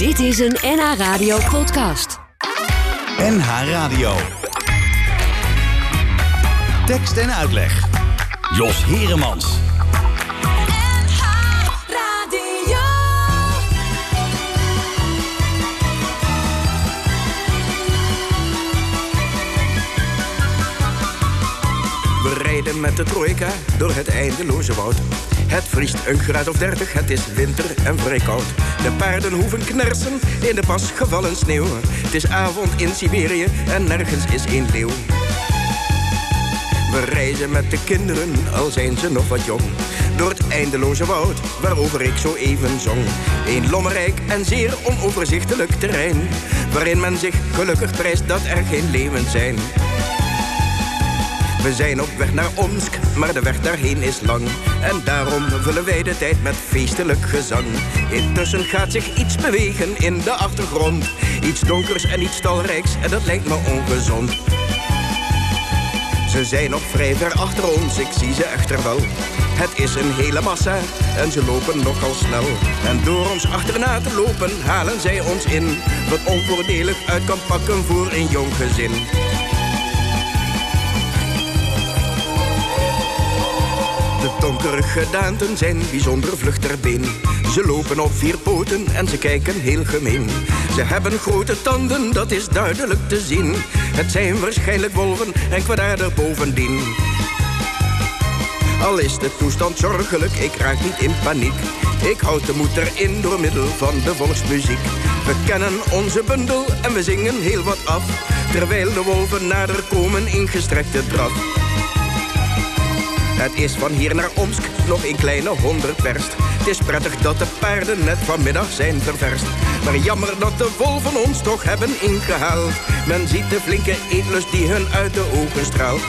Dit is een NH Radio podcast. NH Radio. Tekst en uitleg. Jos Heremans. We rijden met de trojka door het eindeloze woud. Het vriest een graad of dertig, het is winter en vrij koud. De paarden hoeven knersen in de pas gevallen sneeuw. Het is avond in Siberië en nergens is een leeuw. We reizen met de kinderen, al zijn ze nog wat jong. Door het eindeloze woud, waarover ik zo even zong. Een lommerrijk en zeer onoverzichtelijk terrein. Waarin men zich gelukkig prijst dat er geen leeuwen zijn. We zijn op weg naar Omsk, maar de weg daarheen is lang. En daarom vullen wij de tijd met feestelijk gezang. Intussen gaat zich iets bewegen in de achtergrond. Iets donkers en iets talrijks, en dat lijkt me ongezond. Ze zijn nog vrij ver achter ons, ik zie ze echter wel. Het is een hele massa en ze lopen nogal snel. En door ons achterna te lopen halen zij ons in. Wat onvoordelig uit kan pakken voor een jong gezin. Donkere gedaanten zijn bijzonder vlug ter been. Ze lopen op vier poten en ze kijken heel gemeen. Ze hebben grote tanden, dat is duidelijk te zien. Het zijn waarschijnlijk wolven en kwaadaardig bovendien. Al is de toestand zorgelijk, ik raak niet in paniek. Ik houd de moed erin door middel van de volksmuziek. We kennen onze bundel en we zingen heel wat af. Terwijl de wolven nader komen in gestrekte draf. Het is van hier naar Omsk nog een kleine honderd verst. Het is prettig dat de paarden net vanmiddag zijn ververst. Maar jammer dat de wolven ons toch hebben ingehaald. Men ziet de flinke eetlust die hun uit de ogen straalt.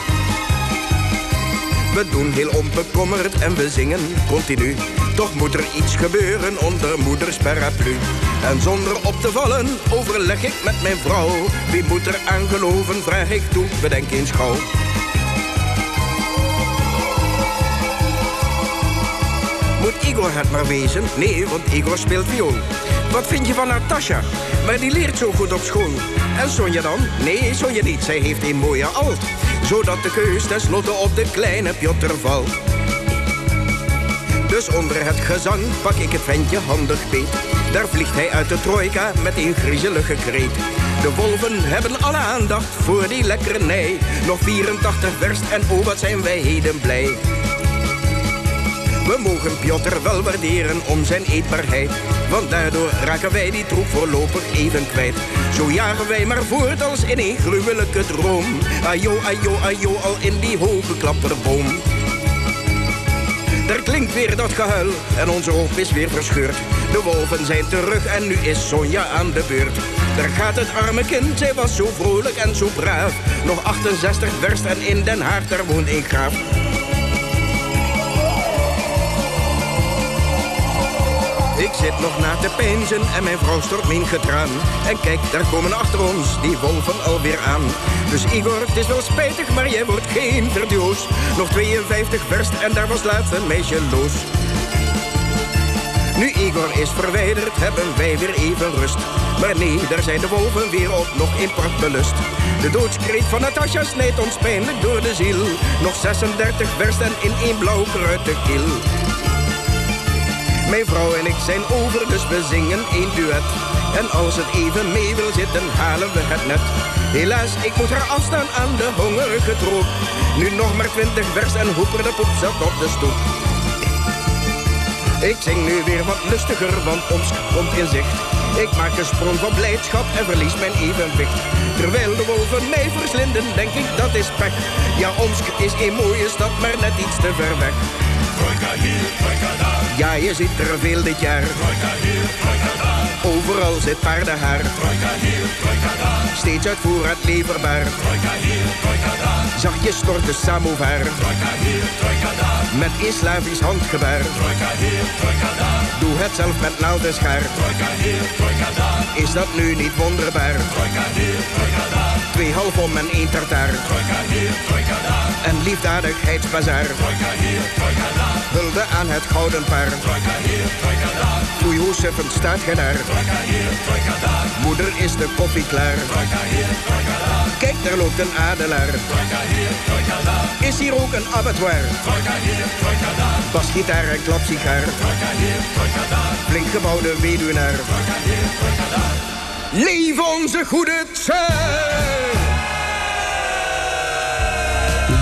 We doen heel onbekommerd en we zingen continu. Toch moet er iets gebeuren onder moeders paraplu. En zonder op te vallen overleg ik met mijn vrouw. Wie moet er aan geloven, vraag ik toe, bedenk eens gauw. Moet Igor het maar wezen? Nee, want Igor speelt viool. Wat vind je van Natasha? Maar die leert zo goed op school. En Sonja dan? Nee, Sonja niet. Zij heeft een mooie alt. Zodat de keus tenslotte op de kleine Piotr valt. Dus onder het gezang pak ik het ventje handig beet. Daar vliegt hij uit de trojka met een griezelige kreet. De wolven hebben alle aandacht voor die lekkernij. Nog 84 verst en oh wat zijn wij heden blij. We mogen Piotr wel waarderen om zijn eetbaarheid. Want daardoor raken wij die troep voorlopig even kwijt. Zo jagen wij maar voort als in een gruwelijke droom. Ajo, ajo, ajo, al in die hoge klapperboom. Daar klinkt weer dat gehuil en onze hoop is weer verscheurd. De wolven zijn terug en nu is Sonja aan de beurt. Daar gaat het arme kind, zij was zo vrolijk en zo braaf. Nog 68 verst en in Den Haag, daar woont een graaf. Nog na te peinzen en mijn vrouw stort mijn getraan. En kijk, daar komen achter ons die wolven alweer aan. Dus Igor, het is wel spijtig, maar jij wordt geen verdioos. Nog 52 verst en daar was laatst een meisje los. Nu Igor is verwijderd, hebben wij weer even rust. Maar nee, daar zijn de wolven weer op nog in pracht belust. De doodskreet van Natasja snijdt ons pijnlijk door de ziel. Nog 36 verst en in één blauw kruid de kil. Mijn vrouw en ik zijn over, dus we zingen één duet. En als het even mee wil zitten, halen we het net. Helaas, ik moet haar afstaan aan de hongerige troep. Nu nog maar twintig vers en hoeper de poep zat op de stoep. Ik zing nu weer wat lustiger, want ons komt in zicht. Ik maak een sprong van blijdschap en verlies mijn evenwicht. Terwijl de wolven mij verslinden, denk ik dat is pech. Ja, Omsk is een mooie stad, maar net iets te ver weg. Trojka hier, trojka daar. Ja, je ziet er veel dit jaar. Trojka hier, trojka daar. Overal zit paardenhaar. Trojka hier, trojka daar. Steeds uit voorraad leverbaar. Trojka hier, trojka daar. Zachtjes stort de samovar. Trojka hier, trojka daar. Met een Slavisch handgebaar. Trojka hier, trojka daar. Doe het zelf met naald en schaar. Trojka hier, trojka daar. is dat nu niet wonderbaar? Trojka hier, trojka daar. Twee halfom en één tartaar. Trojka hier, trojka daar. En liefdadigheidsbazaar. Trojka hier, trojka daar. Hulde aan het gouden paar. Trojka hier, trojka daar. Oei, hoe suffend staat ge daar? Hier. Moeder is de koffie klaar. Kijk, daar loopt een adelaar. Is hier ook een abattoir? Trojka. Basgitaar en klapsigaar. Trojka hier, trojka. Flink gebouwde weduwnaar. Leef onze goede tijd!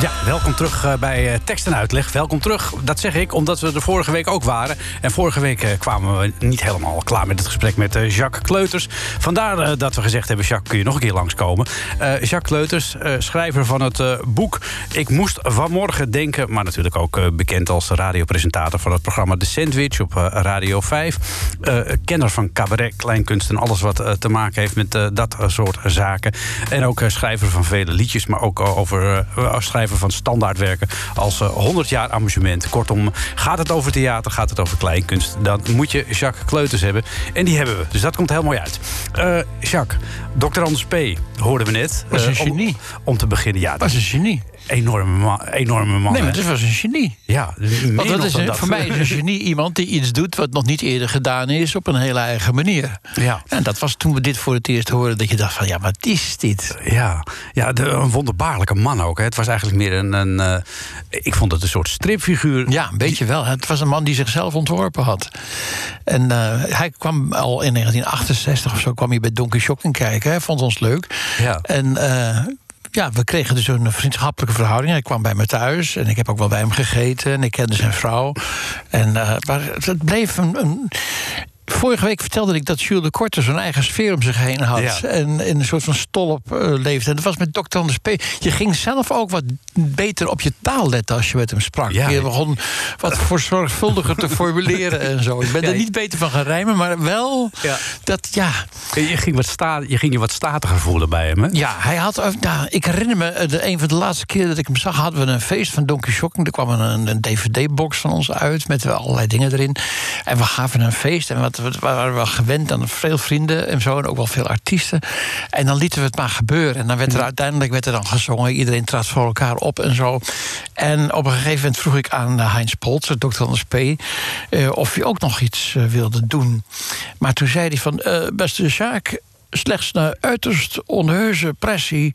Ja, welkom terug eh, bij eh, Tekst en Uitleg. Welkom terug, dat zeg ik, omdat we er vorige week ook waren. En vorige week eh, kwamen we niet helemaal klaar met het gesprek met Jacques Kleuters. Vandaar dat we gezegd hebben, Jacques, kun je nog een keer langskomen. Eh, Jacques Kleuters, schrijver van het boek Ik moest vanmorgen denken... maar natuurlijk ook bekend als radiopresentator van het programma The Sandwich op Radio 5. Eh, kenner van cabaret, kleinkunst en alles wat te maken heeft met dat soort zaken. En ook schrijver van vele liedjes, maar ook over als schrijver van standaardwerken als eh, 100 jaar amusement. Kortom, gaat het over theater, gaat het over kleinkunst, dan moet je Jacques Kleuters hebben. En die hebben we, dus dat komt heel mooi uit. Eh, Jacques, Dr. Anders P. hoorden we net. Was een Eh, om- genie. Om, te beginnen, ja. was een genie. Enorme man. Enorme man Nee, maar het was een genie. Ja, Want dat is dat. voor mij is een genie iemand die iets doet wat nog niet eerder gedaan is op een hele eigen manier. Ja. En dat was toen we dit voor het eerst hoorden, dat je dacht van ja, wat is dit? Ja, ja de, een wonderbaarlijke man ook. Hè. Het was eigenlijk meer een... een eh, ik vond het een soort stripfiguur. Ja, een beetje wel. Het was een man die zichzelf ontworpen had. En eh, hij kwam al in 1968 of zo kwam hij bij Donkey Shocking kijken. Hij vond ons leuk. Ja. En eh, ja, we kregen dus een vriendschappelijke verhouding. Hij kwam bij me thuis en ik heb ook wel bij hem gegeten. En ik kende zijn vrouw. En, eh, maar het bleef een... een Vorige week vertelde ik dat Jules de Korte zo'n eigen sfeer om zich heen had. Ja. En in een soort van stolp eh, leefde. En dat was met Dr. Anders P. Je ging zelf ook wat beter op je taal letten als je met hem sprak. Ja. Je begon wat voor zorgvuldiger te formuleren en zo. Ik ben Ja, er niet beter van gaan rijmen, maar wel dat ja. Je, ging wat sta, je ging je wat statiger voelen bij hem, hè? Ja, hij had. Nou, ik herinner me, eh, de, een van de laatste keren dat ik hem zag, hadden we een feest van Donkey Shocking. Er kwam een, een DVD-box van ons uit met allerlei dingen erin. En we gaven een feest en wat, wat waren we gewend aan veel vrienden en zo. En ook wel veel artiesten. En dan lieten we het maar gebeuren. En dan werd er uiteindelijk werd er dan gezongen. Iedereen trad voor elkaar op en zo. En op een gegeven moment vroeg ik aan eh, Heinz Poltzer, dokter Anders P. eh, of hij ook nog iets eh, wilde doen. Maar toen zei hij van, eh, beste Sjaak slechts na uiterst onheuse pressie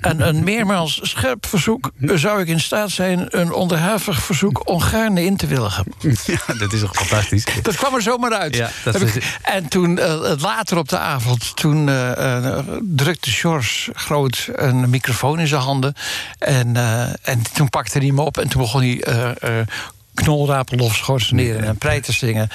en een meermaals scherp verzoek zou ik in staat zijn een onderhavig verzoek ongaarne in te willigen. Ja, dat is toch fantastisch. Dat kwam er zomaar uit. Ja, dat Heb is- ik- en toen, eh, later op de avond, toen eh, eh, drukte George groot een microfoon in zijn handen. En, en toen pakte hij hem op en toen begon hij. Knolrapel of schorseneren en prei te zingen.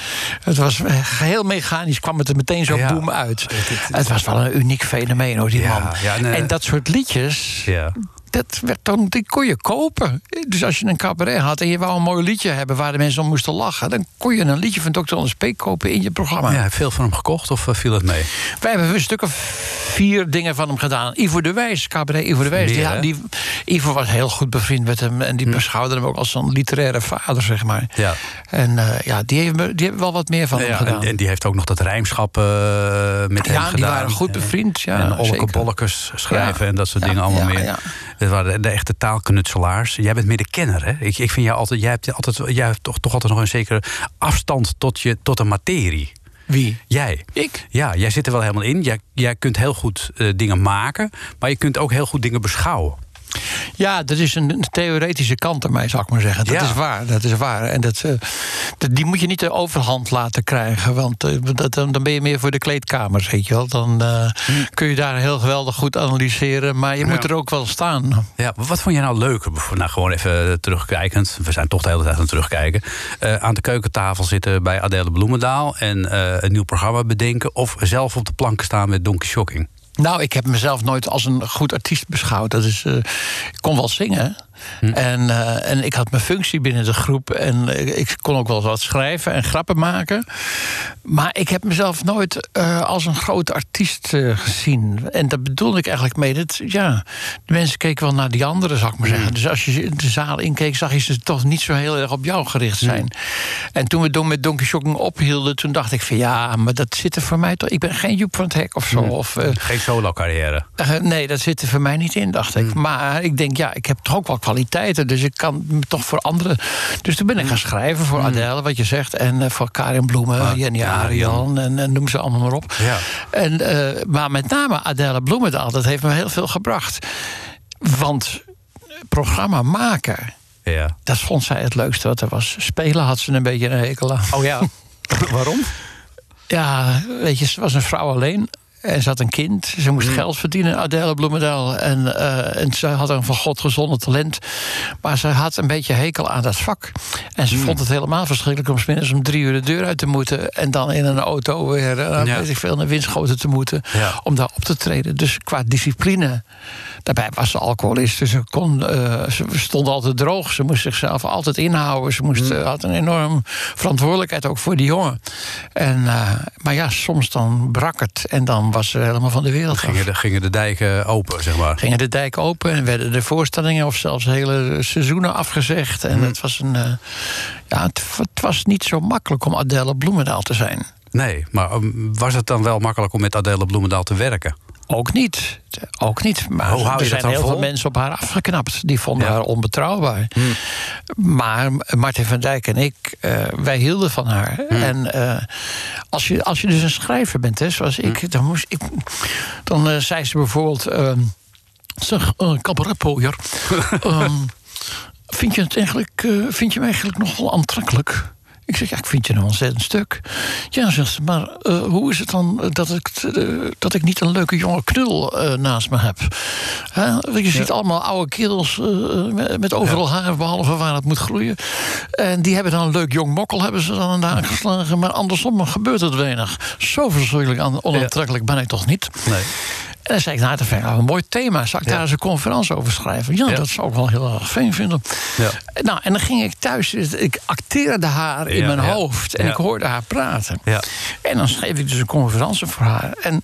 Het was eh, geheel mechanisch, kwam het er meteen zo boem uit. Het was wel een uniek fenomeen hoor, die man. en, en dat soort liedjes, Ja. Dat werd dan, die kon je kopen. Dus als je een cabaret had en je wou een mooi liedje hebben waar de mensen om moesten lachen, dan kon je een liedje van Dr. Anders P. kopen in je programma. Ja, veel van hem gekocht of eh, viel het mee? Wij hebben een stuk of vier dingen van hem gedaan. Ivo de Wijs, cabaret Ivo de Wijs. Meer, die, Ivo was heel goed bevriend met hem en die beschouwde hem ook als een literaire vader, zeg maar. Ja. En eh, ja, die hebben, die wel wat meer van hem Ja, gedaan. en, en die heeft ook nog dat rijmschap eh, met hem ja, gedaan. die waren goed bevriend. Ja, en Olleke. Bollekes schrijven Ja. en dat soort Ja, dingen allemaal ja, meer. Het waren de, de echte taalknutselaars. Jij bent meer de kenner, hè? Ik, ik vind jou altijd, jij hebt, altijd, jij hebt toch, toch altijd nog een zekere afstand tot, je, tot de materie. Wie? Jij. Ik? Ja, jij zit er wel helemaal in. Jij, jij kunt heel goed eh, dingen maken, maar je kunt ook heel goed dingen beschouwen. Ja, dat is een, theoretische kant aan mij, zou ik maar zeggen. Dat Ja. is waar, dat is waar. En dat, eh, dat- die moet je niet de overhand laten krijgen. Want eh, dat, dan ben je meer voor de kleedkamers, weet je wel. Dan eh, kun je daar heel geweldig goed analyseren. Maar je moet er ook wel staan. Ja, wat vond jij nou leuker? Nou, gewoon even terugkijkend. We zijn toch de hele tijd aan het terugkijken. Aan de keukentafel zitten bij Adele Bloemendaal... en een nieuw programma bedenken... of zelf op de planken staan met Donkey Shocking. Nou, ik heb mezelf nooit als een goed artiest beschouwd. Dat is, eh, ik kon wel zingen. En, eh, en ik had mijn functie binnen de groep. En ik, kon ook wel wat schrijven en grappen maken. Maar ik heb mezelf nooit eh, als een grote artiest eh, gezien. En dat bedoelde ik eigenlijk mee. Dat, ja, de mensen keken wel naar die anderen, zou ik maar zeggen. Dus als je de zaal inkeek, zag je ze toch niet zo heel erg op jou gericht zijn. En toen we met Donkey Shocking ophielden, toen dacht ik van ja, maar dat zit er voor mij toch. Ik ben geen Joep van het Hek of zo. Of, Geen solo-carrière. nee, dat zit er voor mij niet in, dacht ik. Maar ik denk, ja, ik heb toch ook wel kwaliteiten. Dus ik kan me toch voor anderen. Dus toen ben ik gaan schrijven voor Adele, wat je zegt. En eh, voor Karin Bloemen, Jenny Arian. En, en noem ze allemaal maar op. Ja. En, eh, maar met name Adele Bloemendaal, dat heeft me heel veel gebracht. Want programma maken, Ja. dat vond zij het leukste wat er was. Spelen had ze een beetje een hekel aan. Oh ja. Waarom? Ja, weet je, ze was een vrouw alleen. En ze had een kind. Ze moest geld verdienen, Adele Bloemendaal. En, eh, en ze had een van God gezonde talent. Maar ze had een beetje hekel aan dat vak. En ze vond het helemaal verschrikkelijk om 's middags om drie uur de deur uit te moeten. En dan in een auto weer, Ja. weet ik veel, naar windschoten te moeten. Ja. Om daar op te treden. Dus qua discipline. Daarbij was ze alcoholist. Dus ze, kon, eh, ze stond altijd droog. Ze moest zichzelf altijd inhouden. Ze moest, eh, had een enorm verantwoordelijkheid ook voor die jongen. En, maar ja, soms dan brak het. En dan was ze helemaal van de wereld af. Gingen de, gingen de dijken open, zeg maar. Gingen de dijk open en werden de voorstellingen of zelfs hele seizoenen afgezegd. En het was een. eh, ja, het, het was niet zo makkelijk om Adele Bloemendaal te zijn. Nee, maar um, was het dan wel makkelijk om met Adele Bloemendaal te werken? Ook niet. Ook niet. Maar Hoe hou je er zijn heel vol? veel mensen op haar afgeknapt. Die vonden Ja. haar onbetrouwbaar. Maar Martin van Dijk en ik, eh, wij hielden van haar. En eh, als, je, als je dus een schrijver bent, hè, zoals ik, dan, moest ik, dan eh, zei ze bijvoorbeeld... ehm, zeg, uh, cabaretpooier, ehm, vind, je het eigenlijk, vind je me eigenlijk nog wel aantrekkelijk? Ik zeg, ja, ik vind je een ontzettend stuk. Ja, zegt ze, maar eh, hoe is het dan dat ik, eh, dat ik niet een leuke jonge knul eh, naast me heb? Hè? Je ziet allemaal oude kerels met, met overal haar, behalve waar het moet groeien. En die hebben dan een leuk jong mokkel, hebben ze dan aan de haak geslagen. Maar andersom gebeurt het weinig. Zo verschrikkelijk aan- onaantrekkelijk ben ik toch niet? Nee. En dan zei ik, nou, dat vind ik een mooi thema. Zou ik daar eens een conferentie over schrijven? Ja, dat zou ik wel heel erg fijn vinden. Ja. Nou, en dan ging ik thuis, ik acteerde haar in mijn hoofd. En ik hoorde haar praten. Ja. En dan schreef ik dus een conferentie voor haar. En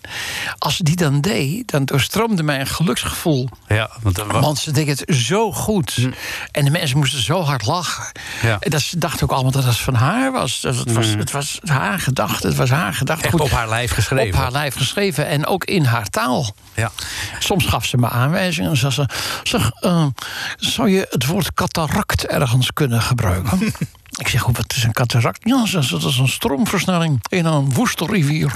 als ze die dan deed, dan doorstroomde mij een geluksgevoel. Ja, want, wa- Want ze deed het zo goed. En de mensen moesten zo hard lachen. Hm. Ja. En dat ze dachten ook allemaal dat het van haar was. Dat het, was het was haar gedachte. Het was haar gedachte. Echt op haar lijf geschreven. Op haar lijf geschreven. En ook in haar taal. Ja. Soms gaf ze me aanwijzingen en zei ze... Zeg, eh, zou je het woord cataract ergens kunnen gebruiken? Ik zeg, wat is een cataract? Ja, dat is een stroomversnelling in een woeste rivier.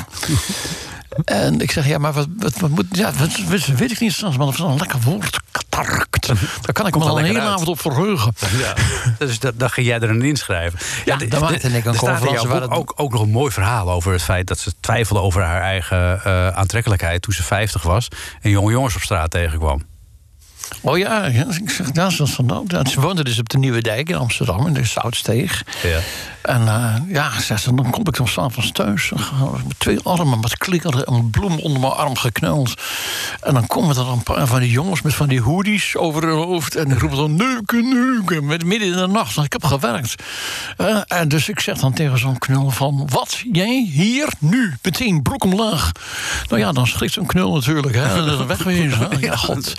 En ik zeg, ja, maar wat, wat, wat moet... Ja, wat, weet ik niet, maar dat is een lekker woord. Cataract. Daar kan ik me al een hele uit. avond op verheugen. Ja, dus dat, dan ging jij er een inschrijven. Ja, de- dan maakte ik een er conferentie waar het- ook, ook nog een mooi verhaal over het feit dat ze twijfelde over haar eigen eh, aantrekkelijkheid toen ze 50 was en jonge jongens op straat tegenkwam. Oh ja, ja, ik zeg, ja, ze, was van- ja, ze woonde dus op de Nieuwe Dijk in Amsterdam, in de Zoutsteeg. Ja. En eh, ja, zei ze, dan kom ik dan s'avonds thuis. Met twee armen met klikkeren en bloem onder mijn arm gekneld. En dan komen er een paar van die jongens met van die hoodies over hun hoofd. En die roepen dan neuken, neuken. Met midden in de nacht. Ik heb gewerkt. Eh, en dus ik zeg dan tegen zo'n knul van... Wat, jij hier, nu, meteen broek omlaag. Nou ja, dan schrikt zo'n knul natuurlijk. Hè. En dan wegwezen. hè. Ja, god.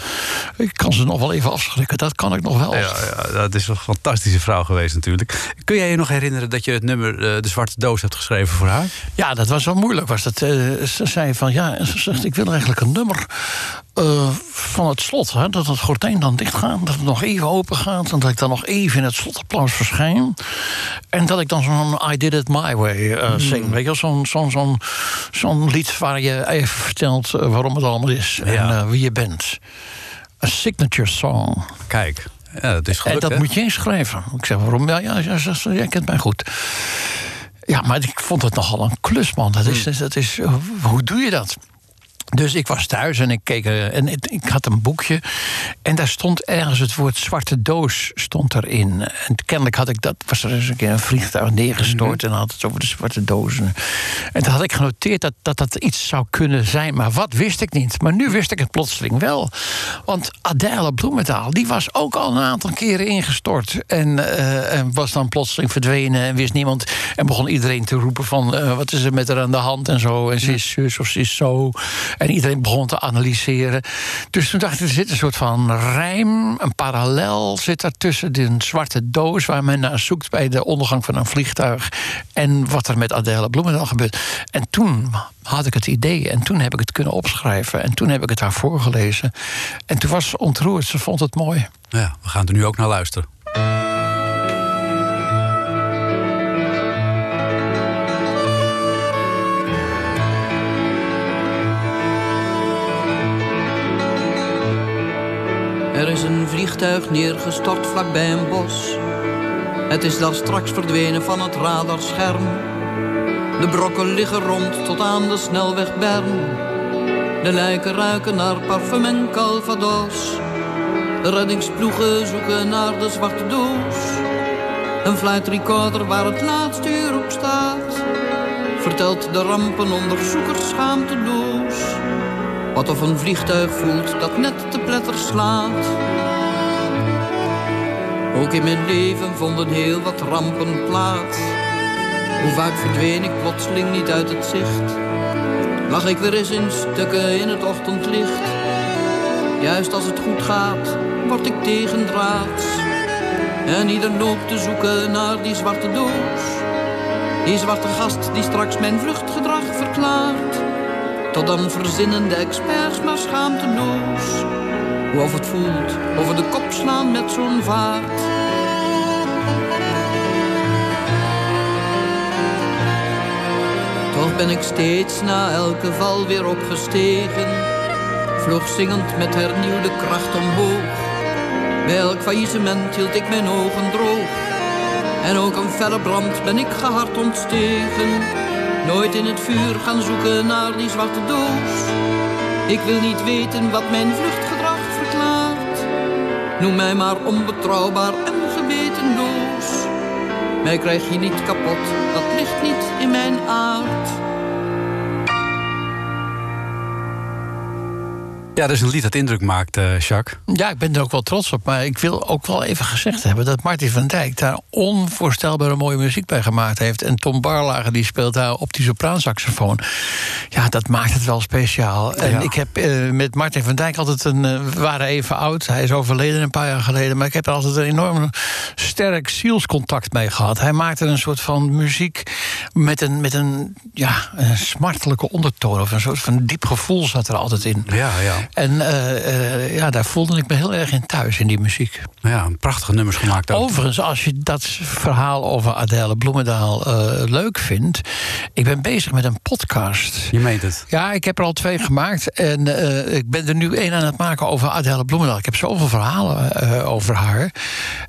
Ik kan ze nog wel even afschrikken. Dat kan ik nog wel. Ja, ja, dat is een fantastische vrouw geweest natuurlijk. Kun jij je nog herinneren dat je het nummer eh, De Zwarte Doos hebt geschreven voor haar? Ja, dat was wel moeilijk. Was dat, eh, ze zei van ja, ze zegt ik wil eigenlijk een nummer eh, van het slot. Hè, dat het gordijn dan dicht gaat, dat het nog even open gaat. En dat ik dan nog even in het slotapplaus verschijn. En dat ik dan zo'n I Did It My Way eh, zing. Weet je zo'n zo'n zo'n zo'n lied waar je even vertelt waarom het allemaal is. En Ja. wie je bent. Een signature song. Kijk, ja, dat is En gelukt, dat hè? moet je eens schrijven. Ik zeg, waarom? Ja, ja, ja, ja, jij kent mij goed. Ja, maar ik vond het nogal een klus, man. Dat Hmm. is, dat is, eh, hoe doe je dat? Dus ik was thuis en ik keek eh, en ik had een boekje en daar stond ergens het woord zwarte doos stond erin. En kennelijk had ik dat was er eens een keer een vliegtuig neergestort en had het over de zwarte dozen. En toen had ik genoteerd dat, dat dat iets zou kunnen zijn, maar wat wist ik niet. Maar nu wist ik het plotseling wel, want Adèle Bloemendaal die was ook al een aantal keren ingestort en, eh, en was dan plotseling verdwenen en wist niemand en begon iedereen te roepen van eh, wat is er met haar aan de hand en zo en ze is zus of ze is zo. En iedereen begon te analyseren. Dus toen dacht ik, er zit een soort van rijm, een parallel zit er tussen de zwarte doos waar men naar zoekt bij de ondergang van een vliegtuig en wat er met Adèle Bloemendaal gebeurt. En toen had ik het idee en toen heb ik het kunnen opschrijven en toen heb ik het haar voorgelezen. En toen was ze ontroerd, ze vond het mooi. Ja, we gaan er nu ook naar luisteren. Er is een vliegtuig neergestort vlakbij een bos. Het is daar straks verdwenen van het radarscherm. De brokken liggen rond tot aan de snelweg Bern. De lijken ruiken naar parfum en calvados. De reddingsploegen zoeken naar de zwarte doos. Een flight recorder waar het laatste uur op staat. Vertelt de rampenonderzoekers schaamteloos. Wat of een vliegtuig voelt dat net Ook in mijn leven vonden heel wat rampen plaats. Hoe vaak verdween ik plotseling niet uit het zicht. Lag ik weer eens in stukken in het ochtendlicht. Juist als het goed gaat, word ik tegendraads. En ieder loopt te zoeken naar die zwarte doos. Die zwarte gast die straks mijn vluchtgedrag verklaart. Tot dan verzinnen de experts maar schaamteloos. Hoe of het voelt, over de kop slaan met zo'n vaart. Toch ben ik steeds na elke val weer opgestegen. Vloog zingend met hernieuwde kracht omhoog. Bij elk faillissement hield ik mijn ogen droog. En ook een felle brand ben ik gehard ontstegen. Nooit in het vuur gaan zoeken naar die zwarte doos. Ik wil niet weten wat mijn verklaart. Noem mij maar onbetrouwbaar en gewetenloos. Mij krijg je niet kapot, Ja, dat is een lied dat indruk maakt, eh, Jacques. Ja, ik ben er ook wel trots op. Maar ik wil ook wel even gezegd hebben dat Martin van Dijk daar onvoorstelbare mooie muziek bij gemaakt heeft. En Tom Barlager die speelt daar op die sopraansaxofoon. Ja, dat maakt het wel speciaal. En Ja. ik heb eh, met Martin van Dijk altijd een. eh, we waren even oud. Hij is overleden een paar jaar geleden. Maar ik heb er altijd een enorm sterk zielscontact mee gehad. Hij maakte een soort van muziek met een, met een, ja, een smartelijke ondertoon. Of een soort van diep gevoel zat er altijd in. Ja, ja. En eh, eh, ja, daar voelde ik me heel erg in thuis in die muziek. Ja, prachtige nummers gemaakt ook. Overigens, als je dat verhaal over Adèle Bloemendaal eh, leuk vindt... ik ben bezig met een podcast. Je meent het. Ja, ik heb er al twee gemaakt. En ik ben er nu één aan het maken over Adèle Bloemendaal. Ik heb zoveel verhalen over haar.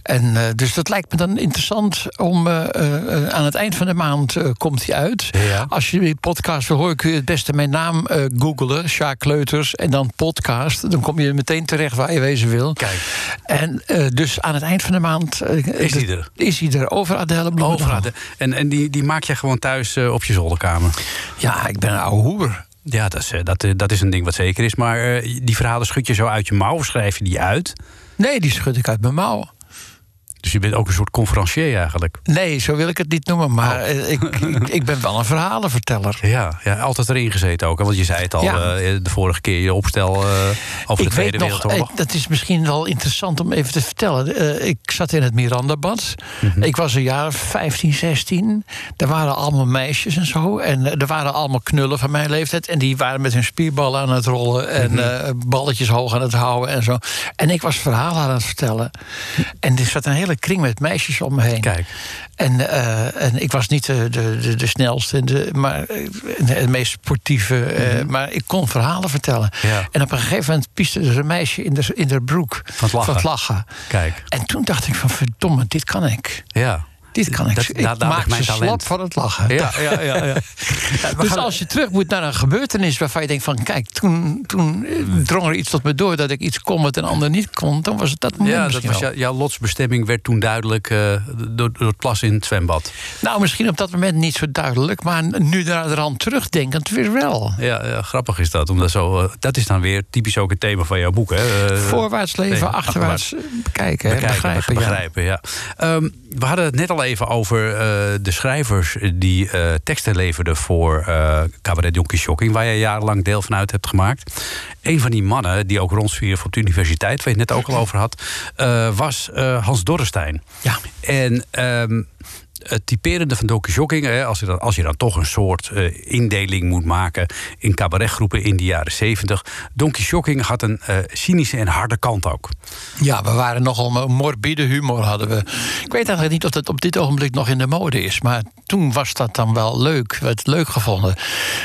En, dus dat lijkt me dan interessant om... eh, eh, aan het eind van de maand eh, komt die uit. Ja. Als je die podcast wil horen, kun je het beste mijn naam googlen. Sjaak Kleuters. En dan podcast. Dan kom je meteen terecht waar je wezen wil. Kijk. En dus aan het eind van de maand... Is die er? Is hij er, over Adèle Bloemendaal. En, en die, die maak jij gewoon thuis op je zolderkamer. Ja, ik ben een oude hoer. Ja, dat is, dat, dat is een ding wat zeker is. Maar die verhalen schud je zo uit je mouw, of schrijf je die uit. Nee, die schud ik uit mijn mouw. Dus je bent ook een soort conferencier eigenlijk. Nee, zo wil ik het niet noemen. Maar Oh. eh, ik, ik, ik ben wel een verhalenverteller. Ja, ja, altijd erin gezeten ook. hè? Want je zei het al Ja. eh, de vorige keer, je opstel eh, over ik de Tweede Wereldoorlog. dat is misschien wel interessant om even te vertellen. Ik zat in het Mirandabad. Mhm. Ik was een jaar of 15, 16. Er waren allemaal meisjes en zo. En er waren allemaal knullen van mijn leeftijd. En die waren met hun spierballen aan het rollen. En Mhm. balletjes hoog aan het houden en zo. En ik was verhalen aan het vertellen. En er zat een hele kring met meisjes om me heen. Kijk. En, eh, en ik was niet de, de, de, de snelste, en de, maar eh, de meest sportieve. eh, maar ik kon verhalen vertellen. Mhm. Ja. En op een gegeven moment pieste er een meisje in de, in de broek Van het lachen. lachen. Kijk, En toen dacht ik van verdomme, dit kan ik. ja. Dit kan ik. Dat- ik maak ligt mijn talent. slap van het lachen. Ja, ja, ja. ja. Dus als je terug moet naar een gebeurtenis waarvan je denkt van... kijk, toen, toen eh, drong er iets tot me door dat ik iets kon wat een ander niet kon... dan was het dat moment Ja, dat was jou- jouw lotsbestemming werd toen duidelijk eh, door, door het plassen in het zwembad. Nou, misschien op dat moment niet zo duidelijk... maar nu eraan terugdenkend weer wel. Ja, ja, grappig is dat. Omdat zo, eh, dat is dan weer typisch ook het thema van jouw boek. Hè? Voorwaarts leven, nee, achterwaarts bekijken, hè, Bekijken, begrijpen. begrijpen, ja. Ehm, we hadden het net al even over eh, de schrijvers die eh, teksten leverden voor eh Cabaret Donkey Shocking, waar je jarenlang deel van uit hebt gemaakt. Een van die mannen die ook rondzwierf op de universiteit, waar je het net ook al over had, was Hans Dorrestein. Ja. En ehm, het typerende van Donkey hè, als, je dan, als je dan toch een soort eh, indeling moet maken in cabaretgroepen in de jaren zeventig. Donkey Shocking had een eh, cynische en harde kant ook. Ja, we waren nogal een morbide humor hadden we. Ik weet eigenlijk niet of dat op dit ogenblik nog in de mode is. Maar toen was dat dan wel leuk. We het leuk gevonden.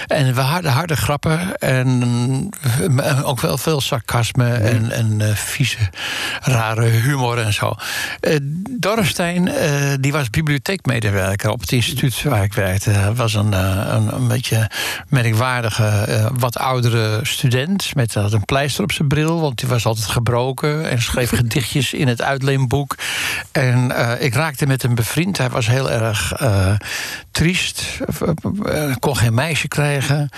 En we hadden harde grappen. En eh, ook wel veel sarcasme. En, en vieze, rare humor en zo. Dorrestein, die was bibliotheekmedewerker op het instituut waar ik werkte. Hij was een, eh, een, een beetje merkwaardige, eh, wat oudere student. Met had een pleister op zijn bril, want die was altijd gebroken. En schreef gedichtjes in het uitleenboek. En eh, ik raakte met hem bevriend. Hij was heel erg eh, triest. Eh, kon geen meisje krijgen.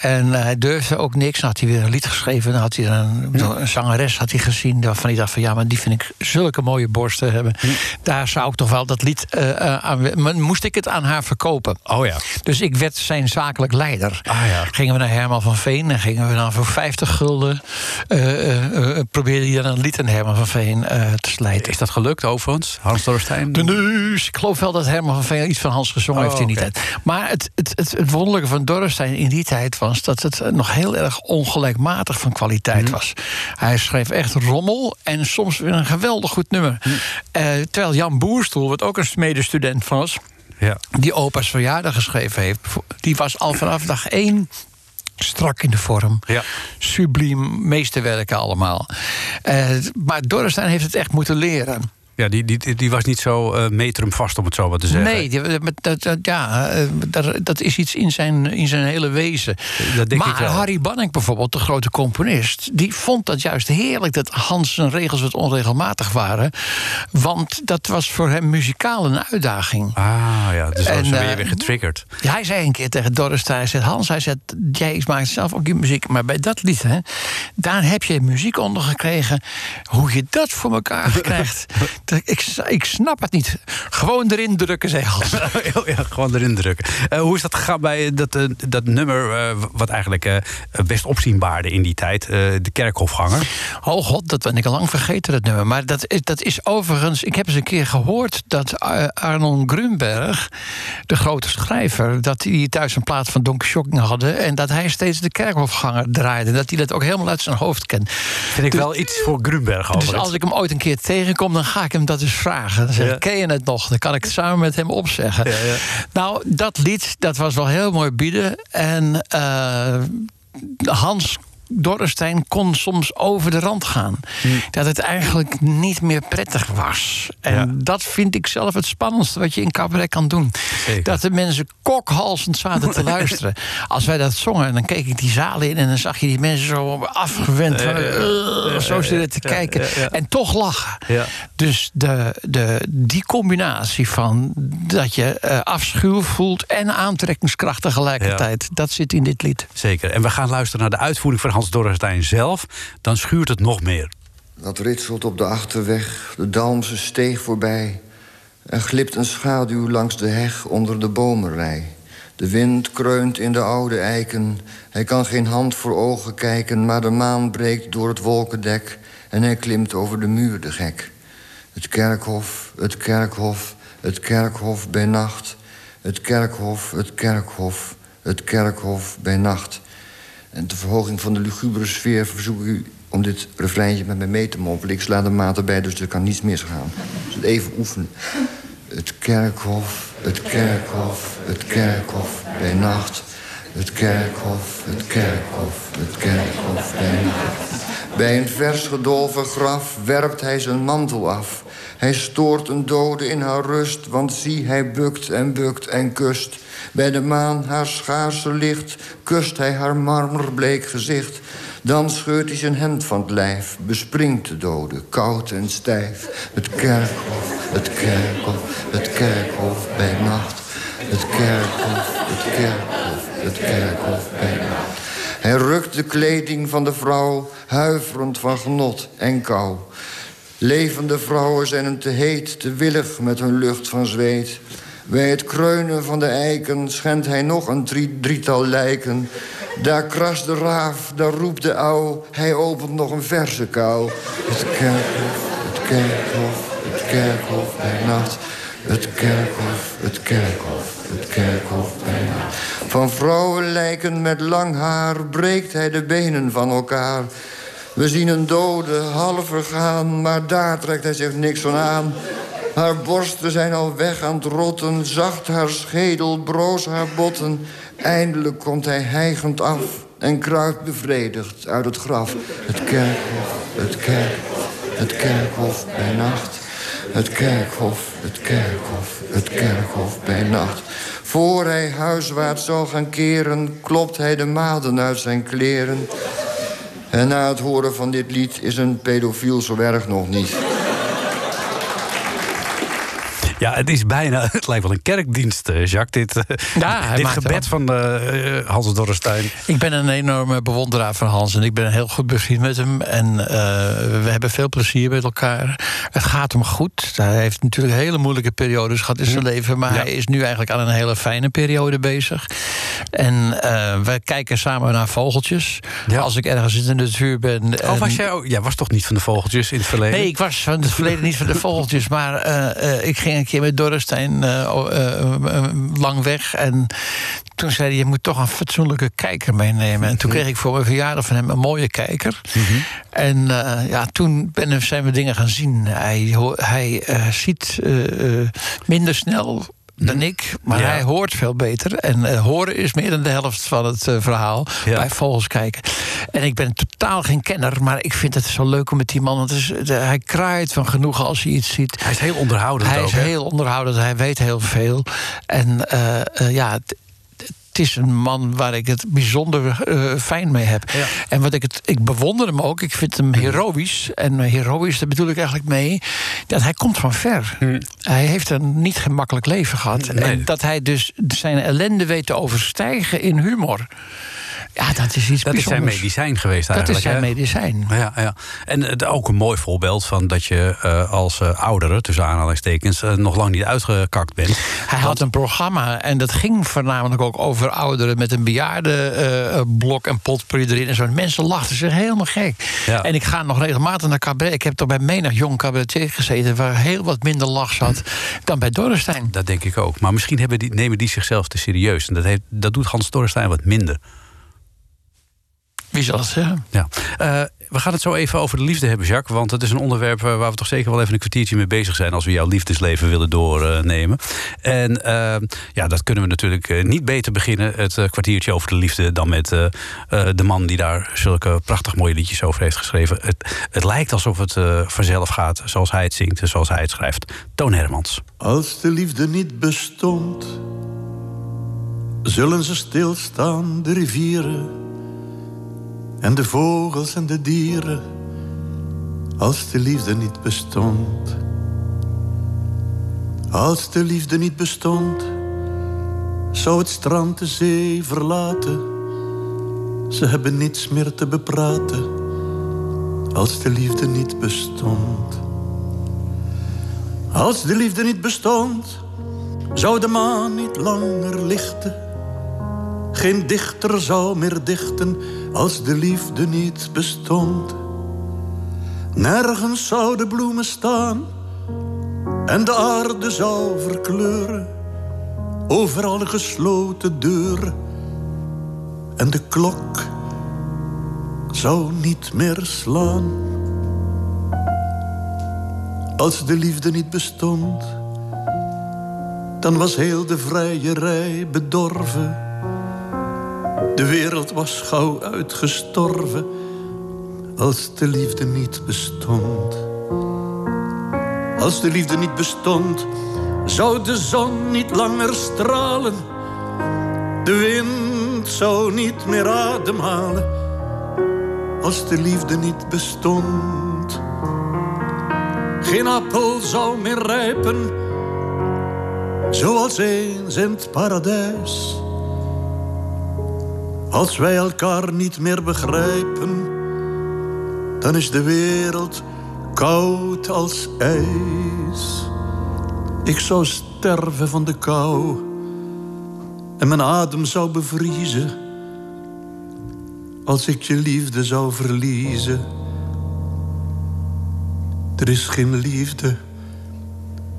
En eh, hij durfde ook niks. Dan had hij weer een lied geschreven. Dan had hij een, een zangeres had hij gezien. Waarvan hij dacht van ja, maar die vind ik zulke mooie borsten hebben. Daar zou ik toch wel dat lied eh, eh, aan. maar Moest ik het aan haar verkopen? Oh ja. Dus ik werd zijn zakelijk leider. Ah, ja. Gingen we naar Herman van Veen en gingen we dan voor 50 gulden. eh, eh, probeerde hij dan een lied aan Herman van Veen te slijten. Is dat gelukt overigens, Hans Dorrestein? De neus. Ik geloof wel dat Herman van Veen iets van Hans gezongen Oh, heeft in die tijd. Maar het, het, het, het wonderlijke van Dorrestein in die tijd was dat het eh, nog heel erg ongelijkmatig van kwaliteit Mhm. was. Hij schreef echt rommel en soms weer een geweldig goed nummer. Mhm. Eh, terwijl Jan Boerstoel, wat ook een medestudent was, Ja. die opa's verjaardag geschreven heeft, die was al vanaf dag één strak in de vorm. Ja. Subliem, meesterwerken allemaal. Eh, maar Dorrestein heeft het echt moeten leren. Ja, die, die, die was niet zo eh metrum vast, om het zo wat te zeggen. Nee, die- dat, dat, ja, eh, dat, dat is iets in zijn, in zijn hele wezen. Dat denk maar ik wel. Harry Banning bijvoorbeeld, de grote componist... die vond dat juist heerlijk dat Hans zijn regels wat onregelmatig waren. Want dat was voor hem muzikaal een uitdaging. Ah ja, dus dan En, ben je eh, weer getriggerd. Ja, hij zei een keer tegen Dorrestein, hij zei, Hans, hij zei, jij maakt zelf ook je muziek, maar bij dat lied, hè, daar heb je muziek onder gekregen. Hoe je dat voor elkaar krijgt, ik, ik snap het niet. Gewoon erin drukken, Hans. ja, gewoon erin drukken. Eh, hoe is dat gegaan bij eh, dat, eh, dat nummer, wat eigenlijk best opzienbaarde in die tijd, de kerkhofganger? Oh god, dat ben ik al lang vergeten, dat nummer. Maar dat is, dat is overigens... Ik heb eens een keer gehoord dat Arnon Grunberg... de grote schrijver, dat die thuis een plaat van Don Shocking hadden... en dat hij steeds de kerkhofganger draaide. Dat hij dat ook helemaal uit zijn hoofd kent. Vind ik wel iets voor Grunberg Dus overigens. als ik hem ooit een keer tegenkom, dan ga ik hem dat eens vragen. Dan zeg ik, Ja. ken je het nog? Dan kan ik het samen met hem opzeggen. Ja, ja. Nou, dat lied, dat was wel heel mooi bieden. En eh, Hans Dorrestein kon soms over de rand gaan. Hmm. Dat het eigenlijk niet meer prettig was. En Ja. dat vind ik zelf het spannendste wat je in cabaret kan doen. Zeker. Dat de mensen kokhalsend zaten te luisteren. Als wij dat zongen, dan keek ik die zalen in... en dan zag je die mensen zo afgewend van, eh, zo zitten te kijken. En toch lachen. Ja. Dus de, de, die combinatie van dat je eh, afschuw voelt... en aantrekkingskracht tegelijkertijd, dat zit in dit lied. Zeker. En we gaan luisteren naar de uitvoering van Hans Dorrestein zelf. Dan schuurt het nog meer. Dat ritselt op de achterweg, de Dalmse steeg voorbij. Er glipt een schaduw langs de heg onder de bomenrij. De wind kreunt in de oude eiken. Hij kan geen hand voor ogen kijken, maar de maan breekt door het wolkendek en hij klimt over de muur de gek. Het kerkhof, het kerkhof, het kerkhof bij nacht. Het kerkhof, het kerkhof, het kerkhof bij nacht. En ter verhoging van de lugubere sfeer verzoek ik u om dit refreintje met mij mee te mompelen. Ik sla de maat erbij, dus er kan niets misgaan. Dus even oefenen. Het kerkhof, het kerkhof, het kerkhof bij nacht. Het kerkhof, het kerkhof, het kerkhof bij nacht. Bij een vers gedolven graf werpt hij zijn mantel af. Hij stoort een dode in haar rust, want zie, hij bukt en bukt en kust. Bij de maan haar schaarse licht, kust hij haar marmerbleek gezicht. Dan scheurt hij zijn hemd van het lijf, bespringt de dode, koud en stijf. Het kerkhof, het kerkhof, het kerkhof bij nacht. Het kerkhof, het kerkhof, het kerkhof bij nacht. Hij rukt de kleding van de vrouw, huiverend van genot en kou. Levende vrouwen zijn hem te heet, te willig met hun lucht van zweet. Bij het kreunen van de eiken schendt hij nog een drietal lijken. Daar krast de raaf, daar roept de ouw, hij opent nog een verse kou. Het kerkhof, het kerkhof, het kerkhof bij nacht. Het kerkhof, het kerkhof, het kerkhof bij nacht. Van vrouwenlijken met lang haar breekt hij de benen van elkaar. We zien een dode half vergaan, maar daar trekt hij zich niks van aan. Haar borsten zijn al weg aan het rotten, zacht haar schedel, broos haar botten. Eindelijk komt hij hijgend af en kruipt bevredigd uit het graf. Het kerkhof, het kerkhof, het kerkhof bij nacht. Het kerkhof, het kerkhof, het kerkhof bij nacht. Voor hij huiswaarts zal gaan keren, klopt hij de maden uit zijn kleren. En na het horen van dit lied is een pedofiel zo erg nog niet. Ja, het is bijna, het lijkt wel een kerkdienst, eh, Jacques. Dit, eh, Ja, dit gebed van eh, Hans Dorrestein. Ik ben een enorme bewonderaar van Hans en ik ben heel goed bevriend met hem. En eh, we hebben veel plezier met elkaar. Het gaat hem goed. Hij heeft natuurlijk hele moeilijke periodes gehad in zijn leven. Maar Ja. hij is nu eigenlijk aan een hele fijne periode bezig. En eh, we kijken samen naar vogeltjes. Ja. Als ik ergens in de natuur ben. Oh, en- was jij, ook- jij was toch niet van de vogeltjes in het verleden? Nee, ik was van het verleden niet van de vogeltjes. Maar eh, eh, ik ging een keer met Dorrestein oh, lang weg. En toen zei hij, je moet toch een fatsoenlijke kijker meenemen. En toen kreeg ik voor mijn verjaardag van hem een mooie kijker. En eh, ja, toen ben, zijn we dingen gaan zien. Hij, hij ziet minder snel dan ik, maar Ja. hij hoort veel beter. En eh, horen is meer dan de helft van het eh, verhaal. Ja. Bij vogels kijken. En ik ben totaal geen kenner, maar ik vind het zo leuk om met die man. Want is, de- hij kraait van genoegen als hij iets ziet. Hij is heel onderhoudend Hij ook, is heel onderhoudend, hij weet heel veel. En eh, eh, ja, het, is een man waar ik het bijzonder eh, fijn mee heb. Ja. En wat ik het, ik bewonder hem ook. Ik vind hem heroïs. En eh, heroïs, daar bedoel ik eigenlijk mee. Dat hij komt van ver. Hij heeft een niet gemakkelijk leven gehad. Nee. En dat hij dus zijn ellende weet te overstijgen in humor. Ja, dat is iets Dat is zijn medicijn geweest Dat eigenlijk. is zijn hè? medicijn. Ja, ja. En het, ook een mooi voorbeeld van dat je eh, als eh, oudere, tussen aanhalingstekens, eh, nog lang niet uitgekakt bent. Hij had een programma en dat ging voornamelijk ook over ouderen met een bejaardenblok en potpourri erin. En zo. En mensen lachten zich helemaal gek. Ja. En ik ga nog regelmatig naar cabaret. Ik heb toch bij menig jong cabaretier gezeten waar heel wat minder lach zat dan bij Dorrestein. Dat denk ik ook. Maar misschien hebben die, nemen die zichzelf te serieus. En dat, heeft, dat doet Hans Dorrestein wat minder. Wie zal het zeggen? Ja. Eh, we gaan het zo even over de liefde hebben, Jacques. Want het is een onderwerp eh, waar we toch zeker wel even een kwartiertje mee bezig zijn. als we jouw liefdesleven willen doornemen. En eh, ja, dat kunnen we natuurlijk niet beter beginnen. Het kwartiertje over de liefde. dan met eh, eh, de man die daar zulke prachtig mooie liedjes over heeft geschreven. Het, het lijkt alsof het eh, vanzelf gaat zoals hij het zingt en zoals hij het schrijft. Toon Hermans. Als de liefde niet bestond, zullen ze stilstaan, de rivieren en de vogels en de dieren. Als de liefde niet bestond. Als de liefde niet bestond, zou het strand de zee verlaten. Ze hebben niets meer te bepraten. Als de liefde niet bestond. Als de liefde niet bestond, zou de maan niet langer lichten. Geen dichter zou meer dichten als de liefde niet bestond. Nergens zouden bloemen staan en de aarde zou verkleuren. Overal gesloten deuren en de klok zou niet meer slaan. Als de liefde niet bestond, dan was heel de vrijerij bedorven. De wereld was gauw uitgestorven als de liefde niet bestond. Als de liefde niet bestond, zou de zon niet langer stralen. De wind zou niet meer ademhalen. Als de liefde niet bestond. Geen appel zou meer rijpen, zoals eens in het paradijs. Als wij elkaar niet meer begrijpen, dan is de wereld koud als ijs. Ik zou sterven van de kou en mijn adem zou bevriezen als ik je liefde zou verliezen. Er is geen liefde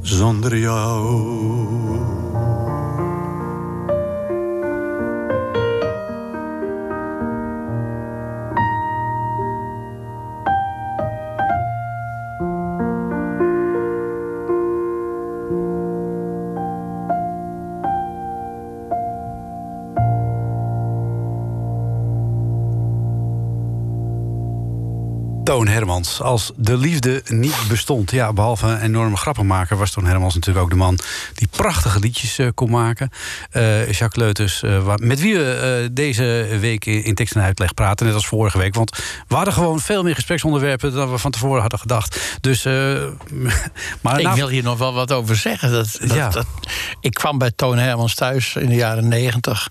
zonder jou. Hermans. Als de liefde niet bestond. Ja, behalve een enorme grappenmaker was Toon Hermans natuurlijk ook de man die prachtige liedjes eh, kon maken. Eh, Jacques Leuters, eh, wa- met wie we eh, deze week in, in tekst en uitleg praten, net als vorige week. Want we hadden gewoon veel meer gespreksonderwerpen dan we van tevoren hadden gedacht. Dus, eh, maar Ik nou- wil hier nog wel wat over zeggen. Dat, dat, Ja. dat- ik kwam bij Toon Hermans thuis in de jaren negentig.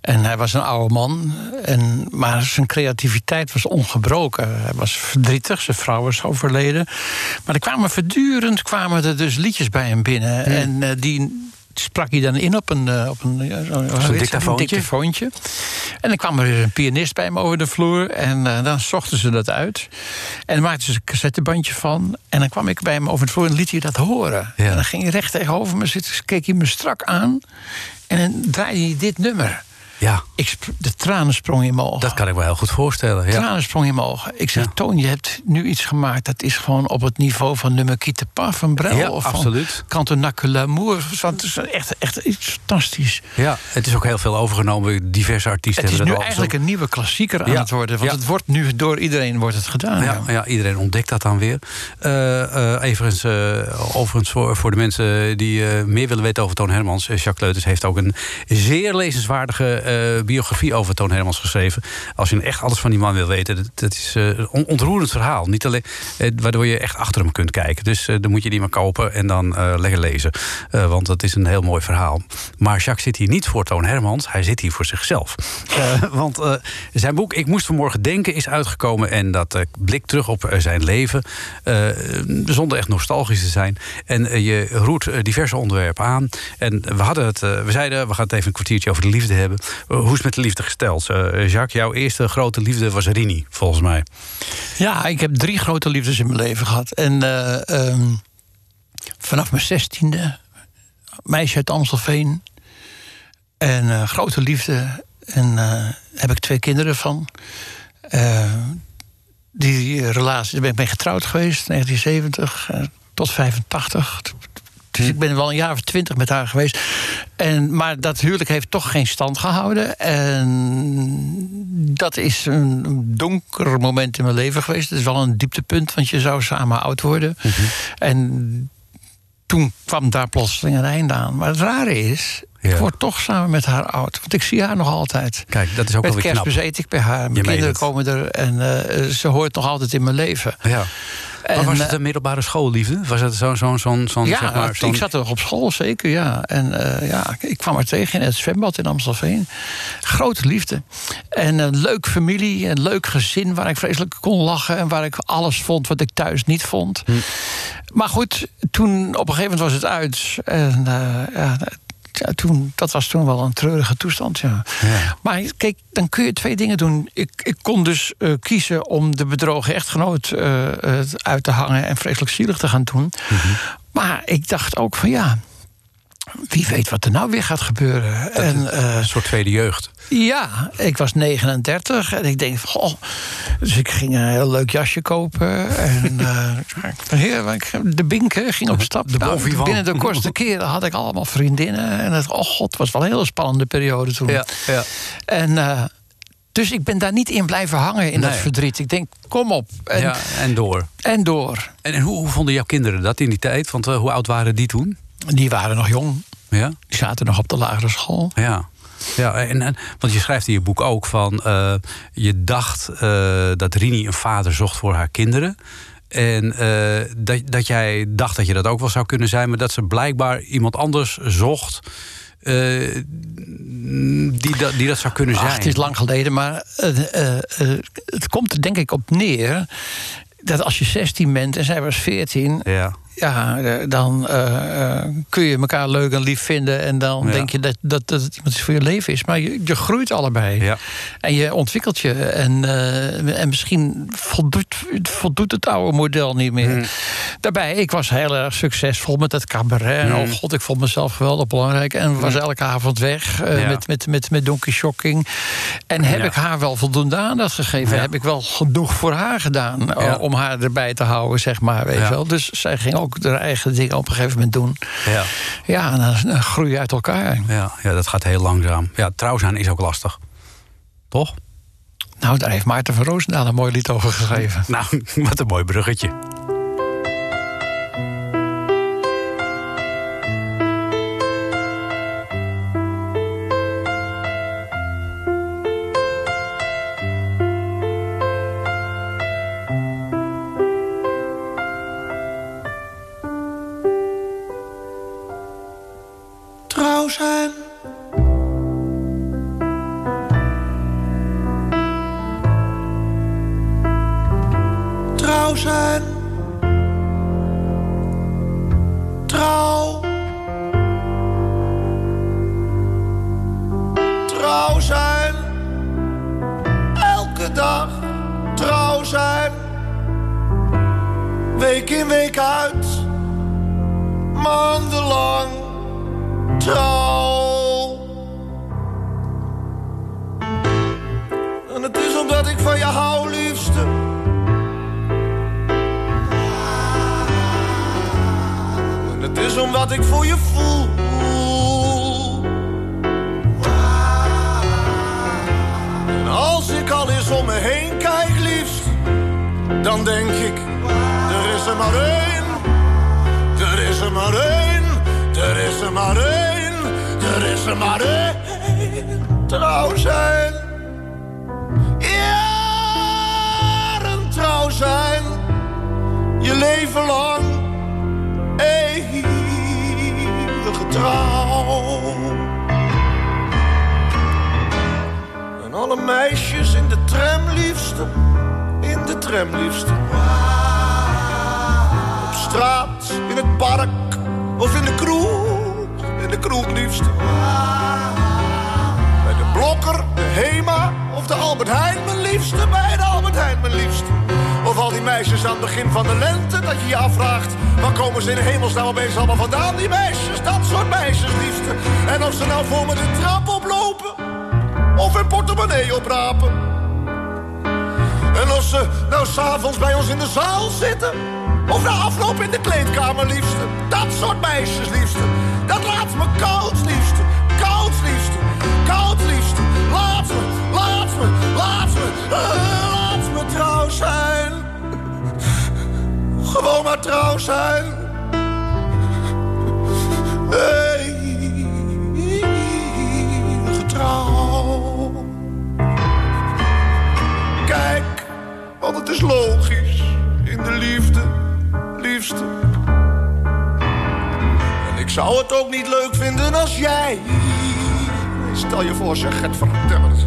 En hij was een oude man. En, maar zijn creativiteit was ongebroken. Hij was verdrietig, zijn vrouw was overleden. Maar er kwamen voortdurend kwamen er dus liedjes bij hem binnen. En eh, die sprak hij dan in op een, eh, op een, dictafoontje? dictafoontje. En dan kwam er weer een pianist bij hem over de vloer. En eh, dan zochten ze dat uit. En dan maakten ze een cassettebandje van. En dan kwam ik bij hem over de vloer en liet hij dat horen. Ja. En dan ging hij recht tegenover me zitten. Keek hij me strak aan. En dan draaide hij dit nummer. Ja, Ik de tranen sprongen in mijn ogen. dat kan ik me heel goed voorstellen. Ja. Tranen sprongen in mijn ogen. Ik zeg, Ja. Toon, je hebt nu iets gemaakt... dat is gewoon op het niveau van nummer Quitte Pas van Brel... Ja, of absoluut. van Cantonac l'amour. Het is echt, echt iets fantastisch. Ja, het is ook heel veel overgenomen. Diverse artiesten Het is nu dat eigenlijk een nieuwe klassieker aan Ja, het worden. Want het wordt nu door iedereen wordt het gedaan. Ja, ja, iedereen ontdekt dat dan weer. Everigens, eh, overigens voor, voor de mensen die meer willen weten over Toon Hermans. Jacques Leuters heeft ook een zeer lezenswaardige eh, biografie over Toon Hermans geschreven. Als je echt alles van die man wil weten, dat, is eh, een on- ontroerend verhaal. Niet alleen, eh, waardoor je echt achter hem kunt kijken. Dus dan moet je die maar kopen en dan lekker lezen. Want dat is een heel mooi verhaal. Maar Jacques zit hier niet voor Toon Hermans, hij zit hier voor zichzelf. Want zijn boek Ik moest vanmorgen denken is uitgekomen. En dat blikt terug op zijn leven. zonder echt nostalgisch te zijn. En je roert diverse onderwerpen aan. En we hadden het, we zeiden, we gaan het even een kwartiertje over de liefde hebben. Eh, hoe is het met de liefde gesteld? Eh, Jacques, jouw eerste grote liefde was Rini, volgens mij. Ja, ik heb drie grote liefdes in mijn leven gehad. En eh, ehm, vanaf mijn zestiende, meisje uit Amstelveen. En grote liefde. En eh heb ik twee kinderen van. Die relatie, daar ben ik mee getrouwd geweest, 1970 eh, tot 85. Dus ik ben wel een jaar of twintig met haar geweest. En, maar dat huwelijk heeft toch geen stand gehouden. En dat is een donker moment in mijn leven geweest. Het is wel een dieptepunt, want je zou samen oud worden. En toen kwam daar plotseling een einde aan. Maar het rare is, Ja. ik word toch samen met haar oud. Want ik zie haar nog altijd. Kijk, dat is ook Met wel weer knap. kerstmis eet ik bij haar. Mijn Je kinderen komen er en eh, ze hoort nog altijd in mijn leven. Ja. Maar was het eh, een middelbare schoolliefde? Was het zo'n zo'n zo'n zo'n ja, zeg maar, ik zat er nog op school, zeker, ja. En eh, ja, ik kwam haar tegen in het zwembad in Amstelveen. Grote liefde. En een leuk familie, een leuk gezin... waar ik vreselijk kon lachen en waar ik alles vond wat ik thuis niet vond. Hm. Maar goed, toen op een gegeven moment was het uit. En eh, ja, ja, toen, dat was toen wel een treurige toestand, ja. Ja. Maar kijk, dan kun je twee dingen doen. Ik, ik kon dus eh, kiezen om de bedrogen echtgenoot eh, uit te hangen... en vreselijk zielig te gaan doen. Maar ik dacht ook van ja... Wie weet wat er nou weer gaat gebeuren. En, eh, een soort tweede jeugd. ja, ik was 39 en ik denk, goh. Dus ik ging een heel leuk jasje kopen. En eh, ik- de binken ging op stap. De Nou, binnen de kortste keren had ik allemaal vriendinnen. En het, oh god, het was wel een hele spannende periode toen. ja. En eh, Dus ik ben daar niet in blijven hangen in dat verdriet. Ik denk, kom op. En, ja, en door. en door. En, en hoe, hoe vonden jouw kinderen dat in die tijd? Want eh, hoe oud waren die toen? Die waren nog jong. Ja? Die zaten nog op de lagere school. Ja. Ja, en, en, want je schrijft in je boek ook van... eh, je dacht eh, dat Rini een vader zocht voor haar kinderen. En eh, dat, dat jij dacht dat je dat ook wel zou kunnen zijn... maar dat ze blijkbaar iemand anders zocht... die, dat, die dat zou kunnen zijn. Ach, het is lang geleden, maar het komt er denk ik op neer... dat als je 16 bent en zij was 14... Ja. Ja, eh, dan eh, eh, kun je elkaar leuk en lief vinden. En dan Ja. denk je dat, dat, dat het iemand is voor je leven is. Maar je, je groeit allebei. Ja. En je ontwikkelt je. En, en misschien voldoet, voldoet het oude model niet meer. Hmm. Daarbij, ik was heel erg succesvol met het cabaret. Hmm. oh god, ik vond mezelf geweldig belangrijk. En was elke avond weg Ja. met, met, met, met Donkey Shocking. En heb ik haar wel voldoende aandacht gegeven? Heb ik wel genoeg voor haar gedaan? Om haar erbij te houden, zeg maar. Weet wel? Dus zij ging ook haar eigen dingen op een gegeven moment doen. Ja. Ja, en dan, dan groei je uit elkaar. Ja, ja, dat gaat heel langzaam. Ja, trouw zijn is ook lastig. Toch? Nou, daar heeft Maarten van Roosendaal een mooi lied over geschreven. Nou, wat een mooi bruggetje. Omdat ik voor je voel. En als ik al eens om me heen kijk, liefst, dan denk ik, er is er maar één. Er is er maar één, er is er maar één, er is er maar één. Trouw zijn, jaren trouw zijn, je leven lang trouw. En alle meisjes in de tram liefste, in de tram liefste op straat, in het park of in de kroeg. In de kroeg liefst. Bij de Blokker, de Hema of de Albert Heijn mijn liefste. Bij de Albert Heijn mijn liefste. Of al die meisjes aan het begin van de lente dat je je afvraagt... waar komen ze in de hemelsnaam opeens allemaal vandaan, die meisjes? Dat soort meisjes liefste. En of ze nou voor me de trap oplopen of hun portemonnee oprapen. En of ze nou s'avonds bij ons in de zaal zitten. Of na afloop in de kleedkamer, liefste. Dat soort meisjes, liefste. Dat laat me koud, liefste. Koud, liefste. Koud, liefste. Laat me, laat me, laat me. eh, laat me trouw zijn. Trouw zijn. Eeuwige trouw. Kijk, want het is logisch in de liefde, liefste. En ik zou het ook niet leuk vinden als jij. Stel je voor, zeg het verdammerd.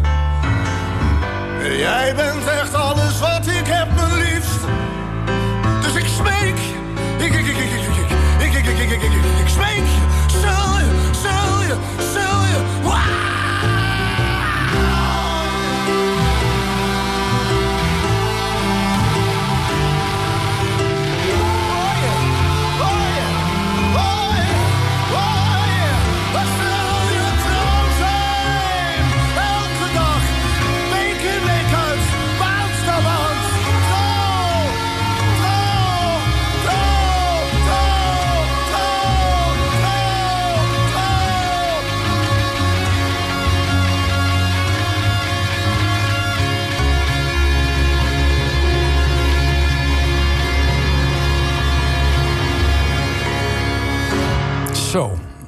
Jij bent echt alles wat ik heb, mijn liefste. Ik, ik, ik,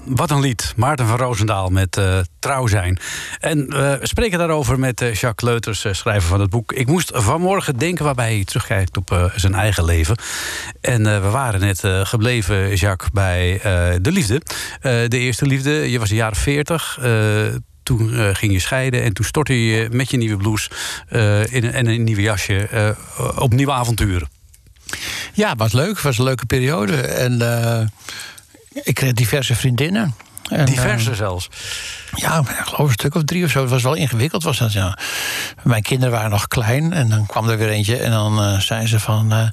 wat een lied. Maarten van Roosendaal met eh, Trouw zijn. En eh, we spreken daarover met eh, Jacques Leuters, schrijver van het boek. Ik moest vanmorgen denken waarbij hij terugkijkt op zijn eigen leven. En we waren net gebleven, Jacques, bij de liefde. De eerste liefde, je was de jaren 40. toen ging je scheiden en toen stortte je met je nieuwe blouse in, en een nieuwe jasje op nieuwe avonturen. Ja, was leuk. Was een leuke periode. En ik kreeg diverse vriendinnen. En, Diverse eh, zelfs. ja, ik geloof een stuk of drie of zo. Het was wel ingewikkeld. Was dat, ja. Mijn kinderen waren nog klein. En dan kwam er weer eentje. En dan eh, zei ze van... eh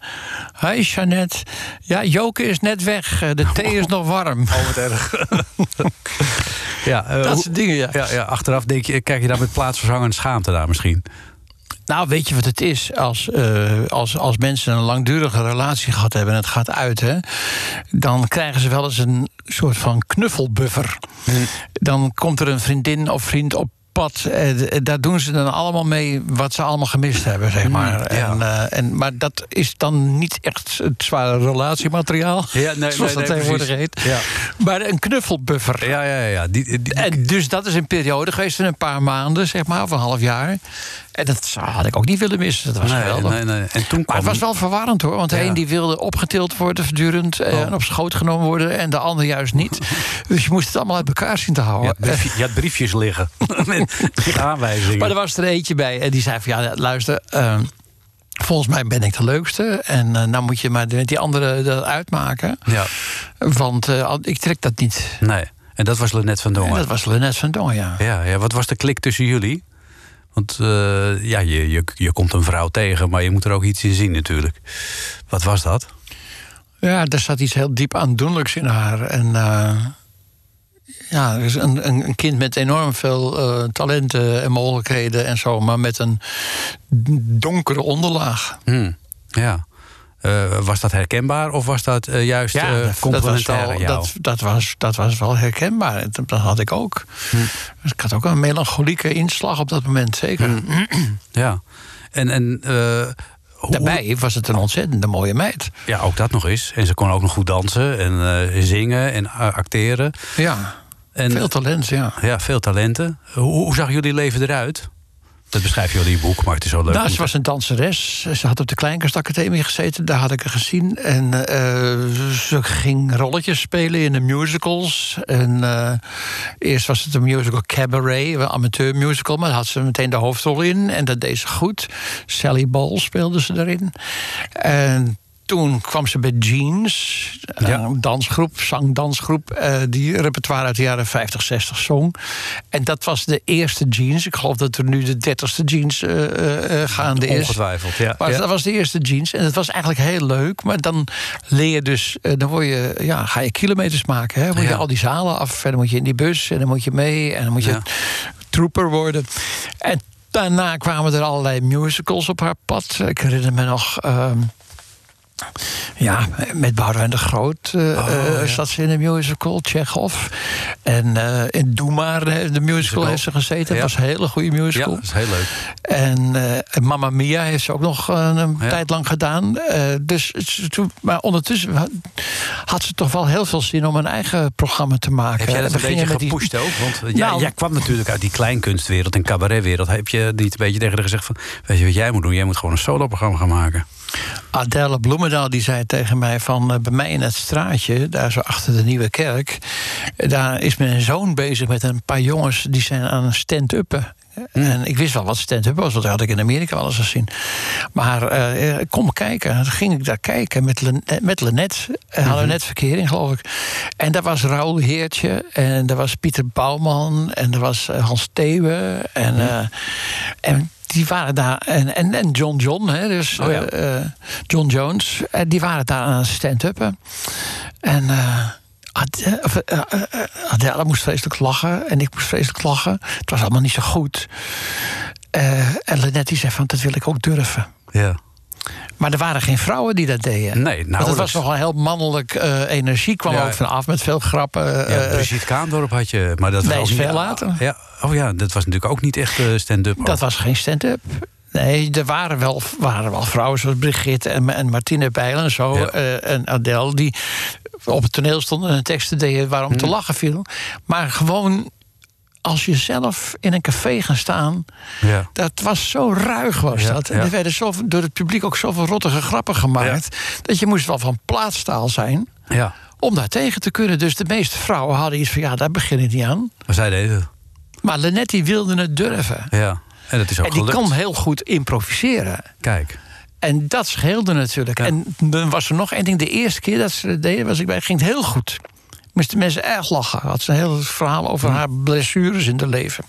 Hi, Jeannette. Ja, Joke is net weg. Eh, De thee is nog warm. Oh, wat erg. ja, eh, Dat soort dingen, ja. Ja, ja, achteraf denk je, kijk je daar met plaatsvervangende schaamte naar misschien. Nou, weet je wat het is? Als, eh, als, als mensen een langdurige relatie gehad hebben en het gaat uit, hè, dan krijgen ze wel eens een soort van knuffelbuffer. Dan komt er een vriendin of vriend op pad. eh, daar doen ze dan allemaal mee wat ze allemaal gemist hebben, zeg maar. ja. En, eh, en, maar dat is dan niet echt het zware relatiemateriaal. Ja, nee, zoals nee, dat tegenwoordig heet. Ja. Maar een knuffelbuffer. Ja, ja, ja. Die, die, die- En dus dat is een periode geweest van een paar maanden, zeg maar, of een half jaar. En dat zou- had ik ook niet willen missen. Dat was nee, geweldig. nee, nee. En toen Maar het was wel verwarrend hoor. Want de Ja. een die wilde opgetild worden voortdurend eh, Oh. en op schoot genomen worden. En de ander juist niet. dus je moest het allemaal uit elkaar zien te je, houden. had briefje- je had briefjes liggen. met, aanwijzingen. maar er was er eentje bij en die zei van ja, luister. eh, volgens mij ben ik de leukste. En eh, nou moet je maar met die andere dat uitmaken. Ja, Want eh, ik trek dat niet. nee. En dat was Lennet van En Dongen. dat was Lennet van Dongen, ja. Ja, ja, wat was de klik tussen jullie? Want eh, ja, je, je, je komt een vrouw tegen, maar je moet er ook iets in zien natuurlijk. Wat was dat? Ja, er zat iets heel diep aandoenlijks in haar. En eh, ja, dus een, een, kind met enorm veel eh, talenten en mogelijkheden en zo, maar met een donkere onderlaag. Hm, ja. Eh, was dat herkenbaar of was dat eh, juist eh dat, dat, was wel, dat, dat, was, dat was wel herkenbaar. Dat, had ik ook. Dus ik had ook een melancholieke inslag op dat moment, zeker. Ja. En, en hoe- Daarbij was het een ontzettende mooie meid. Ja, ook dat nog eens. En ze kon ook nog goed dansen en zingen en acteren. Ja, En, veel talent, ja. Ja, veel talenten. Hoe, hoe zag jullie leven eruit? Dat beschrijf je wel in je boek, maar het is zo leuk. Nou, ze was een danseres. Ze had op de Kleinkunstacademie gezeten. Daar had ik haar gezien. En eh, ze ging rolletjes spelen in de musicals. En eh, eerst was het een musical Cabaret, een amateur musical. Maar daar had ze meteen de hoofdrol in. En dat deed ze goed. Sally Ball speelde ze daarin. En toen kwam ze bij Jeans, Ja. een dansgroep, zangdansgroep, eh, die repertoire uit de jaren 50, 60 zong. En dat was de eerste Jeans. Ik geloof dat er nu de dertigste Jeans eh, eh, eh, gaande is. Ongetwijfeld, ja. Maar ja. dat was de eerste jeans. En dat was eigenlijk heel leuk. Maar dan leer je dus, eh, dan word je, ja, ga je kilometers maken. Hè? Moet je Ja. al die zalen af. En dan moet je in die bus. En dan moet je mee. En dan moet je trooper worden. En daarna kwamen er allerlei musicals op haar pad. Ik herinner me nog. Ja, met Boudewijn de Groot eh, Oh, eh, ja. zat ze in een musical, Chekhov. En eh, in Doe Maar, de musical heeft ze gezeten. Ja. Dat was een hele goede ja, musical. dat is heel leuk. En eh Mamma Mia heeft ze ook nog een Ja. tijd lang gedaan. Dus, maar ondertussen had- ze toch wel heel veel zin om een eigen programma te maken. Heb jij dat een beetje die- gepusht ook? Want jij, Nou- jij kwam natuurlijk uit die kleinkunstwereld en cabaretwereld. Heb je niet een beetje tegen haar gezegd van... weet je wat jij moet doen? Jij moet gewoon een soloprogramma gaan maken. Adele Bloemendaal die zei tegen mij van... eh, bij mij in het straatje, daar zo achter de Nieuwe Kerk... daar is mijn zoon bezig met een paar jongens... die zijn aan een En ik wist wel wat stand-up was, want dat had ik in Amerika wel eens gezien. Maar eh, eh, kom kijken. Dan ging ik daar kijken met, eh, met Lenet. En hadden we net verkering, geloof ik. En daar was Raoul Heertje. En daar was Pieter Bouwman. En er was Hans Theeuwen. En, eh, en die waren daar. En, en, en John John, hè, dus Oh ja. John Jones. En die waren daar aan stand-uppen. En. Ad- of, eh, eh, eh, Adele moest vreselijk lachen en ik moest vreselijk lachen. Het was allemaal niet zo goed. Eh, en die zei van, dat wil ik ook durven. Ja. Maar er waren geen vrouwen die dat deden. Nee, Want het was nogal heel mannelijk energie. kwam Ja. ook vanaf met veel grappen. Ja, Brigitte Kaandorp had je. Maar dat was ook niet- veel later. Ja, oh ja, dat was natuurlijk ook niet echt stand-up. dat was geen stand-up. Nee, er waren wel, waren wel vrouwen zoals Brigitte en, en Martine Bijlen en zo. Ja. eh, en Adele, die op het toneel stonden en teksten deden waarom te lachen viel. Maar gewoon als je zelf in een café gaan staan. Ja. Dat was zo ruig, was Ja, dat. En er werden zo, door het publiek ook zoveel rottige grappen gemaakt. Dat je moest wel van plaatstaal zijn Ja, om daar tegen te kunnen. Dus de meeste vrouwen hadden iets van, ja, daar begin ik niet aan. maar zij deden het. Maar Lenetti wilde het durven. Ja, en dat is ook En die gelukt. kan heel goed improviseren. Kijk, En dat scheelde natuurlijk. Ja. En dan was er nog één ding. De eerste keer dat ze dat deden, was ik bij, ging het heel goed. Moesten mensen erg lachen. Had ze een heel verhaal over haar blessures in het leven.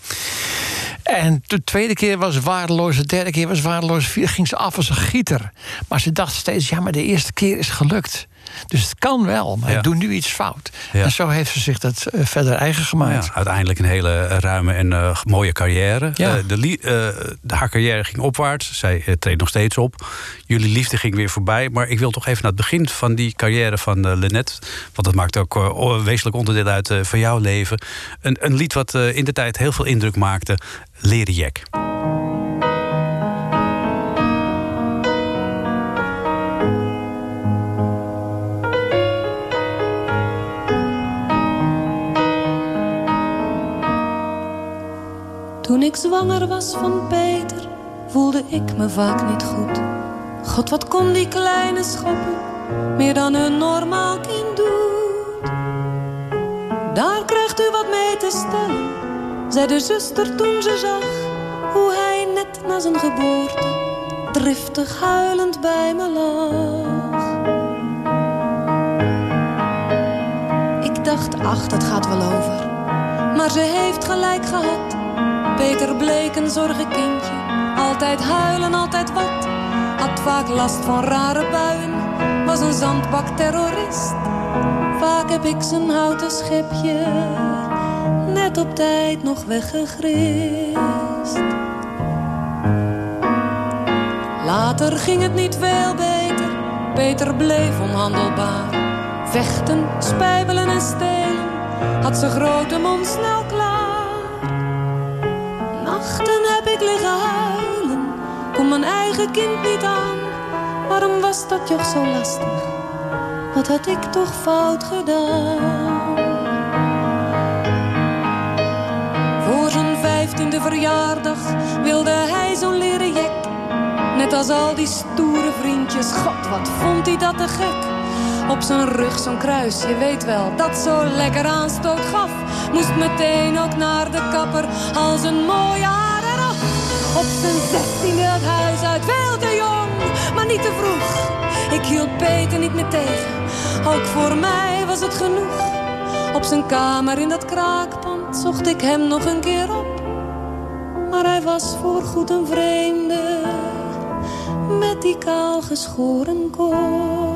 En de tweede keer was waardeloos. De derde keer was waardeloos. Vier ging ze af als een gieter. Maar ze dacht steeds, ja, maar de eerste keer is gelukt. Dus het kan wel, maar Ja. ik doe nu iets fout. Ja. En zo heeft ze zich dat eh, verder eigen gemaakt. ja, uiteindelijk een hele ruime en eh, mooie carrière. Ja. Eh, de, eh, haar carrière ging opwaarts. Zij eh, treedt nog steeds op. Jullie liefde ging weer voorbij. Maar ik wil toch even naar het begin van die carrière van eh Lennet. Want dat maakt ook eh, wezenlijk onderdeel uit eh, van jouw leven. Een, een lied wat eh, in de tijd heel veel indruk maakte. Leren Jack. Toen ik zwanger was van Peter, voelde ik me vaak niet goed. God, wat kon die kleine schoppen meer dan een normaal kind doet? Daar krijgt u wat mee te stellen, zei de zuster toen ze zag hoe hij net na zijn geboorte driftig huilend bij me lag. Ik dacht, ach, dat gaat wel over. Maar ze heeft gelijk gehad. Peter bleek een zorgenkindje. Altijd huilen, altijd wat. Had vaak last van rare buien. Was een zandbakterrorist. Vaak heb ik zijn houten schepje net op tijd nog weggegrist. Later ging het niet veel beter. Peter bleef onhandelbaar. Vechten, spijbelen en stelen. Had zijn grote mond snel klaar. Nachten heb ik liggen huilen. Kon mijn eigen kind niet aan. Waarom was dat joch zo lastig? Wat had ik toch fout gedaan? Voor zijn vijftiende verjaardag wilde hij zo'n leren jek. Net als al die stoere vriendjes. God, wat vond hij dat te gek. Op zijn rug zo'n kruis, je weet wel, dat zo lekker aanstoot gaf. Moest meteen ook naar de kapper, al zijn mooie haar eraf. Op zijn zestiende het huis uit, veel te jong, maar niet te vroeg. Ik hield Peter niet meer tegen, ook voor mij was het genoeg. Op zijn kamer in dat kraakpand zocht ik hem nog een keer op. Maar hij was voorgoed een vreemde, met die kaal geschoren kop.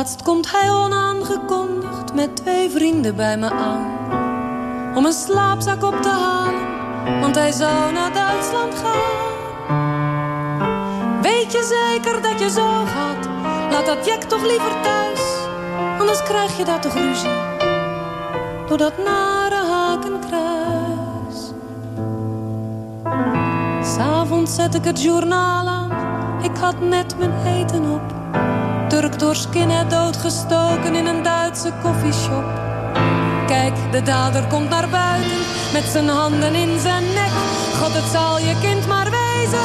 Laatst komt hij onaangekondigd met twee vrienden bij me aan. Om een slaapzak op te halen, want hij zou naar Duitsland gaan. Weet je zeker dat je zo gaat? Laat dat Jack toch liever thuis, anders krijg je daar toch ruzie. Door dat nare hakenkruis. S'avonds zet ik het journaal aan, ik had net mijn eten op. Turk door skinhead doodgestoken in een Duitse koffieshop. Kijk, de dader komt naar buiten met zijn handen in zijn nek. God, het zal je kind maar wezen.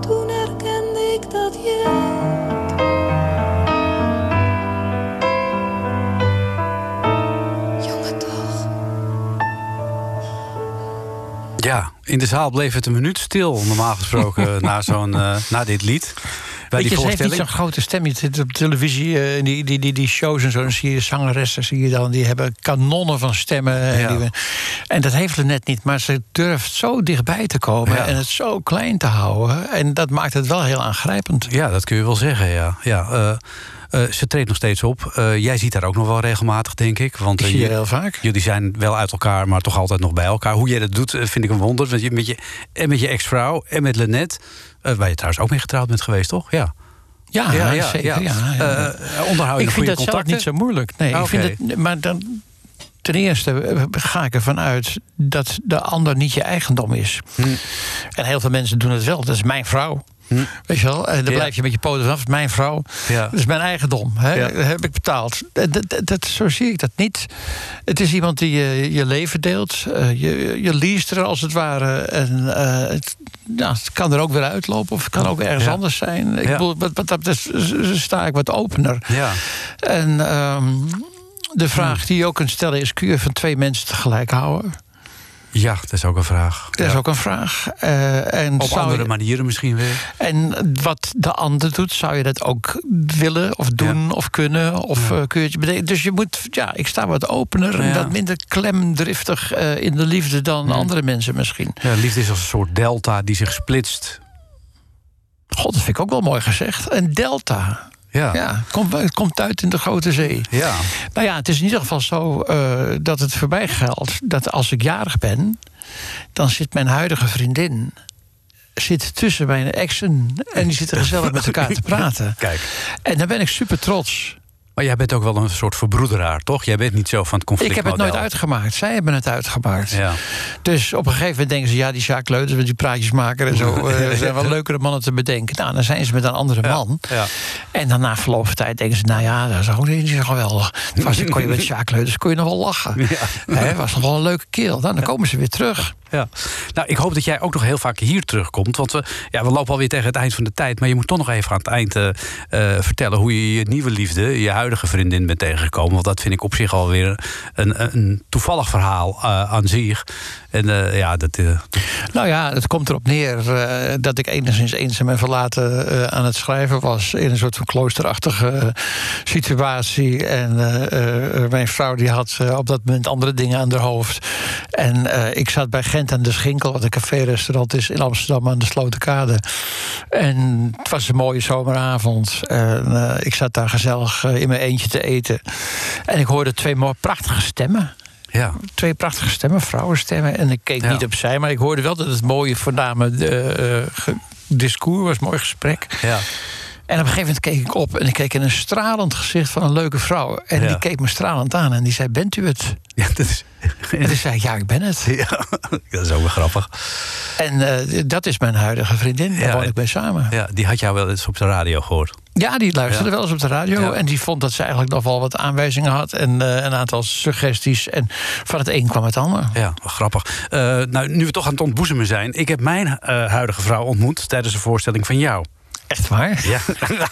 Toen herkende ik dat je. Ja, in de zaal bleef het een minuut stil, normaal gesproken, na, zo'n, eh, na dit lied. Bij Weet je, die ze heeft niet zo'n grote stem. Je zit op televisie, eh, in die, die, die, die shows en zo, dan zie je zangeressen, zie je dan, die hebben kanonnen van stemmen. En, Ja. die en dat heeft ze net niet, maar ze durft zo dichtbij te komen Ja. en het zo klein te houden. En dat maakt het wel heel aangrijpend. Ja, dat kun je wel zeggen, ja. ja eh, Eh, ze treedt nog steeds op. Eh, jij ziet haar ook nog wel regelmatig, denk ik. Want Ik eh, zie je- heel vaak. Jullie zijn wel uit elkaar, maar toch altijd nog bij elkaar. Hoe jij dat doet, eh, vind ik een wonder. Want je, met je, en met je ex-vrouw en met Lennet... eh, waar je trouwens ook mee getrouwd bent geweest, toch? Ja. Ja, zeker. Ja, ja. Eh, onderhoud je ik vind dat zelf contacten? niet zo moeilijk. Nee, Ah, ik vind het, maar dan, ten eerste eh, ga ik ervan uit dat de ander niet je eigendom is. Hm. En heel veel mensen doen het wel. Dat is mijn vrouw. Weet je wel? En dan Hm. Ja. blijf je met je poten vanaf. Mijn vrouw. Ja. Dat is mijn eigendom. Hè? Ja. Dat heb ik betaald. Dat, dat, dat- zo zie ik dat niet. Het is iemand die je, je leven deelt. Eh, je, je leest er als het ware. En eh, het, ja, het kan er ook weer uitlopen. Of het kan ook ergens anders zijn. Ik bedoel, wat, wat dat sta ik wat opener. Ja. En ehm, de vraag die je ook kunt stellen is: kun je van twee mensen tegelijk houden? Ja, dat is ook een vraag. Dat is ook een vraag. Eh, en Op andere je- manieren misschien weer. En wat de ander doet, zou je dat ook willen of doen of kunnen? Of eh, kun je het bedenken? Dus je moet, ja, ik sta wat opener en wat minder klemdriftig eh, in de liefde dan andere mensen misschien. Ja, liefde is als een soort delta die zich splitst. God, dat vind ik ook wel mooi gezegd. Een delta. Ja. Ja, het komt, het komt uit in de grote zee. Ja. Nou ja, het is in ieder geval zo eh, dat het voor mij geldt dat als ik jarig ben, dan zit mijn huidige vriendin zit tussen mijn exen en die zitten gezellig met elkaar te praten. Kijk. En daar ben ik super trots. Maar jij bent ook wel een soort verbroederaar, toch? Jij bent niet zo van het conflict. Ik heb het nooit uitgemaakt. Zij hebben het uitgemaakt. Ja. Dus op een gegeven moment denken ze... ja, die Jacques Leuters met die praatjes maken en zo... eh, zijn wel leukere mannen te bedenken. Nou, dan zijn ze met een andere man. Ja. En dan na verloop van tijd denken ze... nou ja, dat is ook niet zo geweldig. Was, kon je met Jacques Leuters kon je nog wel lachen. Hè, was nog wel een leuke keel. Nou, dan komen ze weer terug. Ja. Nou, ik hoop dat jij ook nog heel vaak hier terugkomt. Want we, ja, we lopen alweer tegen het eind van de tijd. Maar je moet toch nog even aan het eind eh, eh, vertellen hoe je je nieuwe liefde, je huidige vriendin, bent tegengekomen. Want dat vind ik op zich alweer een, een, een toevallig verhaal eh, aan zich. En eh, ja, dat. eh, Nou ja, het komt erop neer eh, dat ik enigszins eenzaam en verlaten aan het schrijven was. In een soort van kloosterachtige situatie. En mijn vrouw die had op dat moment andere dingen aan haar hoofd. En ik zat bij Gent aan de Schinkel, wat een café-restaurant is in Amsterdam aan de Slotenkade. En het was een mooie zomeravond. En ik zat daar gezellig in mijn eentje te eten. En ik hoorde twee prachtige stemmen ja. twee prachtige stemmen, vrouwenstemmen. En ik keek Ja. niet opzij, maar ik hoorde wel dat het mooie, voorname eh, eh, ge- discours was, mooi gesprek. Ja. En op een gegeven moment keek ik op en ik keek in een stralend gezicht van een leuke vrouw. En Ja. die keek me stralend aan en die zei: Bent u het? Ja, dat is. En toen zei ik: Ja, ik ben het. Ja, dat is ook wel grappig. En eh, dat is mijn huidige vriendin, daar Ja, woon ik mee samen. Ja, die had jou wel eens op de radio gehoord. Ja, die luisterde Ja. wel eens op de radio. Ja. En die vond dat ze eigenlijk nog wel wat aanwijzingen had. En eh, een aantal suggesties. En van het een kwam het ander. Ja, grappig. Eh, nou, nu we toch aan het ontboezemen zijn. Ik heb mijn huidige vrouw ontmoet tijdens een voorstelling van jou. Echt waar? Ja,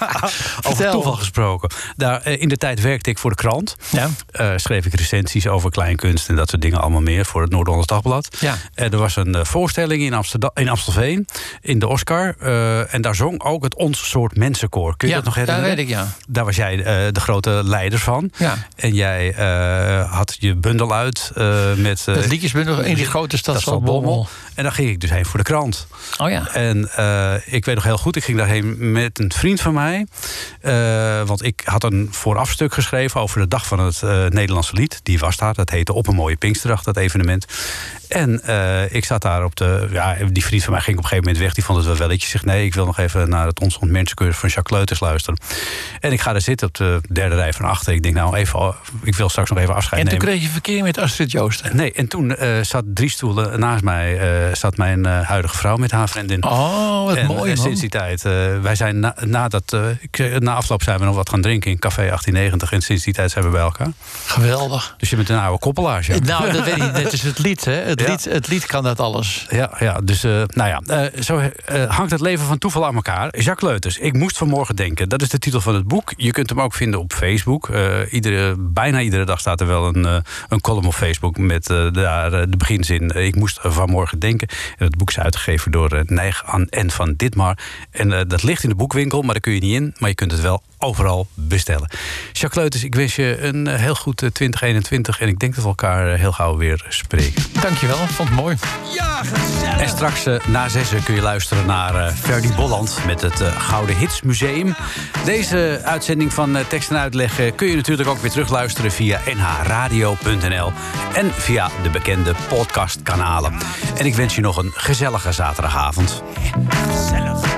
over toeval gesproken. Daar, eh, in de tijd werkte ik voor de krant. Ja. Eh, schreef ik recensies over kleinkunst en dat soort dingen allemaal meer voor het Noord-Hollands Dagblad. Ja. En er was een eh, voorstelling in, Amsterdam, in Amstelveen, in de Oscar. eh, en daar zong ook het Ons Soort Mensenkoor. Kun je Ja, dat nog herinneren? weet ik, ja. Daar was jij eh, de grote leider van. Ja. En jij eh, had je bundel uit eh, met... eh, Het liedjesbundel in die grote stad Zaltbommel. En daar ging ik dus heen voor de krant. Oh ja. En eh, ik weet nog heel goed, ik ging daarheen met een vriend van mij. Eh, want ik had een voorafstuk geschreven over de dag van het eh, Nederlandse lied. Die was daar, dat heette Op een mooie Pinksterdag, dat evenement. En eh, ik zat daar op de... Ja, die vriend van mij ging op een gegeven moment weg. Die vond het wel wel. Ik zeg, nee, ik wil nog even naar het Ons Mensenkeur van Jacques Leuters luisteren. En ik ga daar zitten op de derde rij van achter. Ik denk, nou, even, ik wil straks nog even afscheid En toen nemen. kreeg je verkeer met Astrid Joosten. Nee, en toen eh, zat drie stoelen naast mij eh, zat mijn huidige vrouw met haar vriendin. Oh, wat en, mooi, en sinds die tijd, wij zijn na, na, dat, na afloop zijn we nog wat gaan drinken in Café 1890. En sinds die tijd zijn we bij elkaar. Geweldig. Dus je bent een oude koppelaar. ja. Nou, dat weet ik. Dat is het lied, hè? Het, Ja. lied, het lied kan dat alles. Ja, ja dus eh, nou ja, eh, zo eh, hangt het leven van toeval aan elkaar. Jacques Leuters, ik moest vanmorgen denken. Dat is de titel van het boek. Je kunt hem ook vinden op Facebook. Iedere, bijna iedere dag staat er wel een, een column op Facebook met daar de beginzin. ik moest vanmorgen denken. En het boek is uitgegeven door Nijg aan en van Ditmar. En dat ligt in de boekwinkel, maar daar kun je niet in. Maar je kunt het wel overal bestellen. Jacques Leuters, ik wens je een eh, heel goed eh, 2021 en ik denk dat we elkaar eh, heel gauw weer spreken. Dankjewel, vond het mooi. Ja, gezellig. En straks eh, na zessen kun je luisteren naar eh Ferdy Bolland met het eh, Gouden Hits Museum. Deze uitzending van eh, Tekst en Uitleg eh, kun je natuurlijk ook weer terugluisteren via nhradio.nl en via de bekende podcastkanalen. En ik wens je nog een gezellige zaterdagavond. Gezellig.